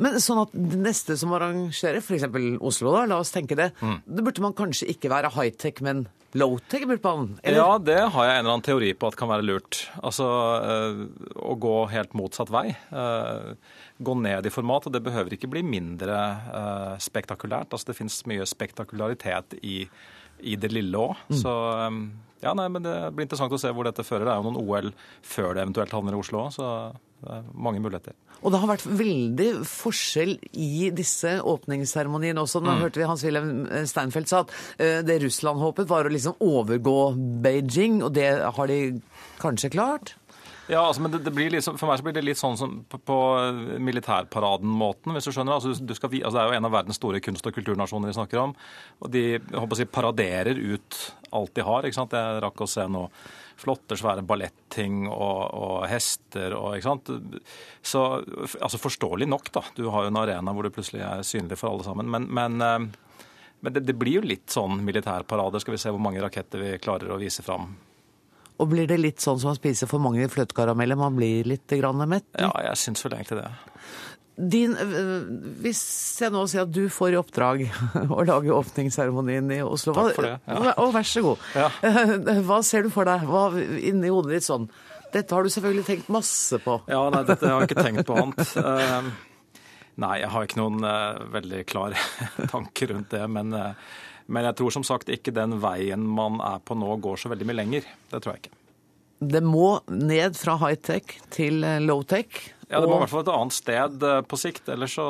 Men sånn at det neste som arrangerer, f.eks. Oslo, da, la oss tenke det, Mm. det burde man kanskje ikke være high-tech, men low-tech? burde man? Ja, det har jeg en eller annen teori på at kan være lurt. Altså eh, å gå helt motsatt vei. Eh, gå ned i format, og det behøver ikke bli mindre eh, spektakulært. Altså det finnes mye spektakularitet i, i det lille òg. Så eh, ja, nei, men det blir interessant å se hvor dette fører. Det er jo noen OL før det eventuelt havner i Oslo òg, så mange muligheter. Og det har vært veldig forskjell i disse åpningsseremoniene også. Nå Mm. hørte vi Hans-Wilhelm Steinfeld sa at eh, det Russland håpet var å liksom overgå Beijing, og det har de kanskje klart? Ja, altså, men det, det blir liksom, For meg så blir det litt sånn som på, på militærparaden-måten, hvis du skjønner. Altså, du skal, altså, det er jo en av verdens store kunst- og kulturnasjoner vi snakker om. Og de jeg håper å si, paraderer ut alt de har. ikke sant? Jeg rakk å se noe flotte, svære balletting og, og hester og ikke sant. Så altså forståelig nok, da. Du har jo en arena hvor du plutselig er synlig for alle sammen. Men, men, eh, men det, det blir jo litt sånn militærparader. Skal vi se hvor mange raketter vi klarer å vise fram Og blir det litt sånn som man spiser for mange fløtekarameller, man blir litt grann mett? Ja, jeg syns vel egentlig det. Din, hvis jeg nå sier at du får i oppdrag å lage åpningsseremonien i Oslo Takk for det, ja. Å, vær så god. Hva ser du for deg? Hva inni hodet ditt sånn? Dette har du selvfølgelig tenkt masse på. Ja, nei, dette har jeg ikke tenkt på annet. Eh, nei, jeg har ikke noen eh, veldig klar tanke rundt det. Men, eh, men jeg tror som sagt ikke den veien man er på nå, går så veldig mye lenger. Det tror jeg ikke. Det må ned fra high-tech til eh, low-tech. Ja, Det må i hvert fall et annet sted eh, på sikt. Ellers så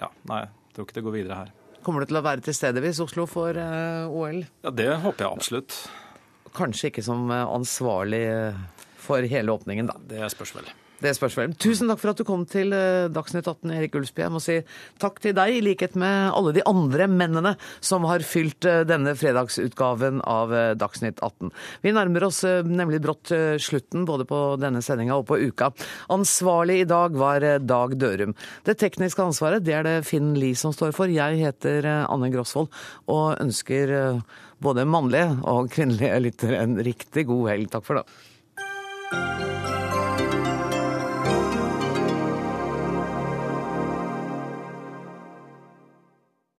Ja, nei, jeg tror ikke det går videre her. Kommer du til å være til stede hvis Oslo får eh, OL? Ja, Det håper jeg absolutt. Kanskje ikke som eh, ansvarlig for hele åpningen, da. Det spørs vel. Det spørs vel. Tusen takk for at du kom til eh, Dagsnytt 18, Erik Ulsby. Jeg må si takk til deg, i likhet med alle de andre mennene som har fylt eh, denne fredagsutgaven av eh, Dagsnytt 18. Vi nærmer oss nemlig brått slutten, både på denne sendinga og på uka. Ansvarlig i dag var Dag Dørum. Det tekniske ansvaret det er det Finn Lie som står for. Jeg heter Anne Grosvold og ønsker både mannlige og kvinnelige lyttere en riktig god helg. Takk for det.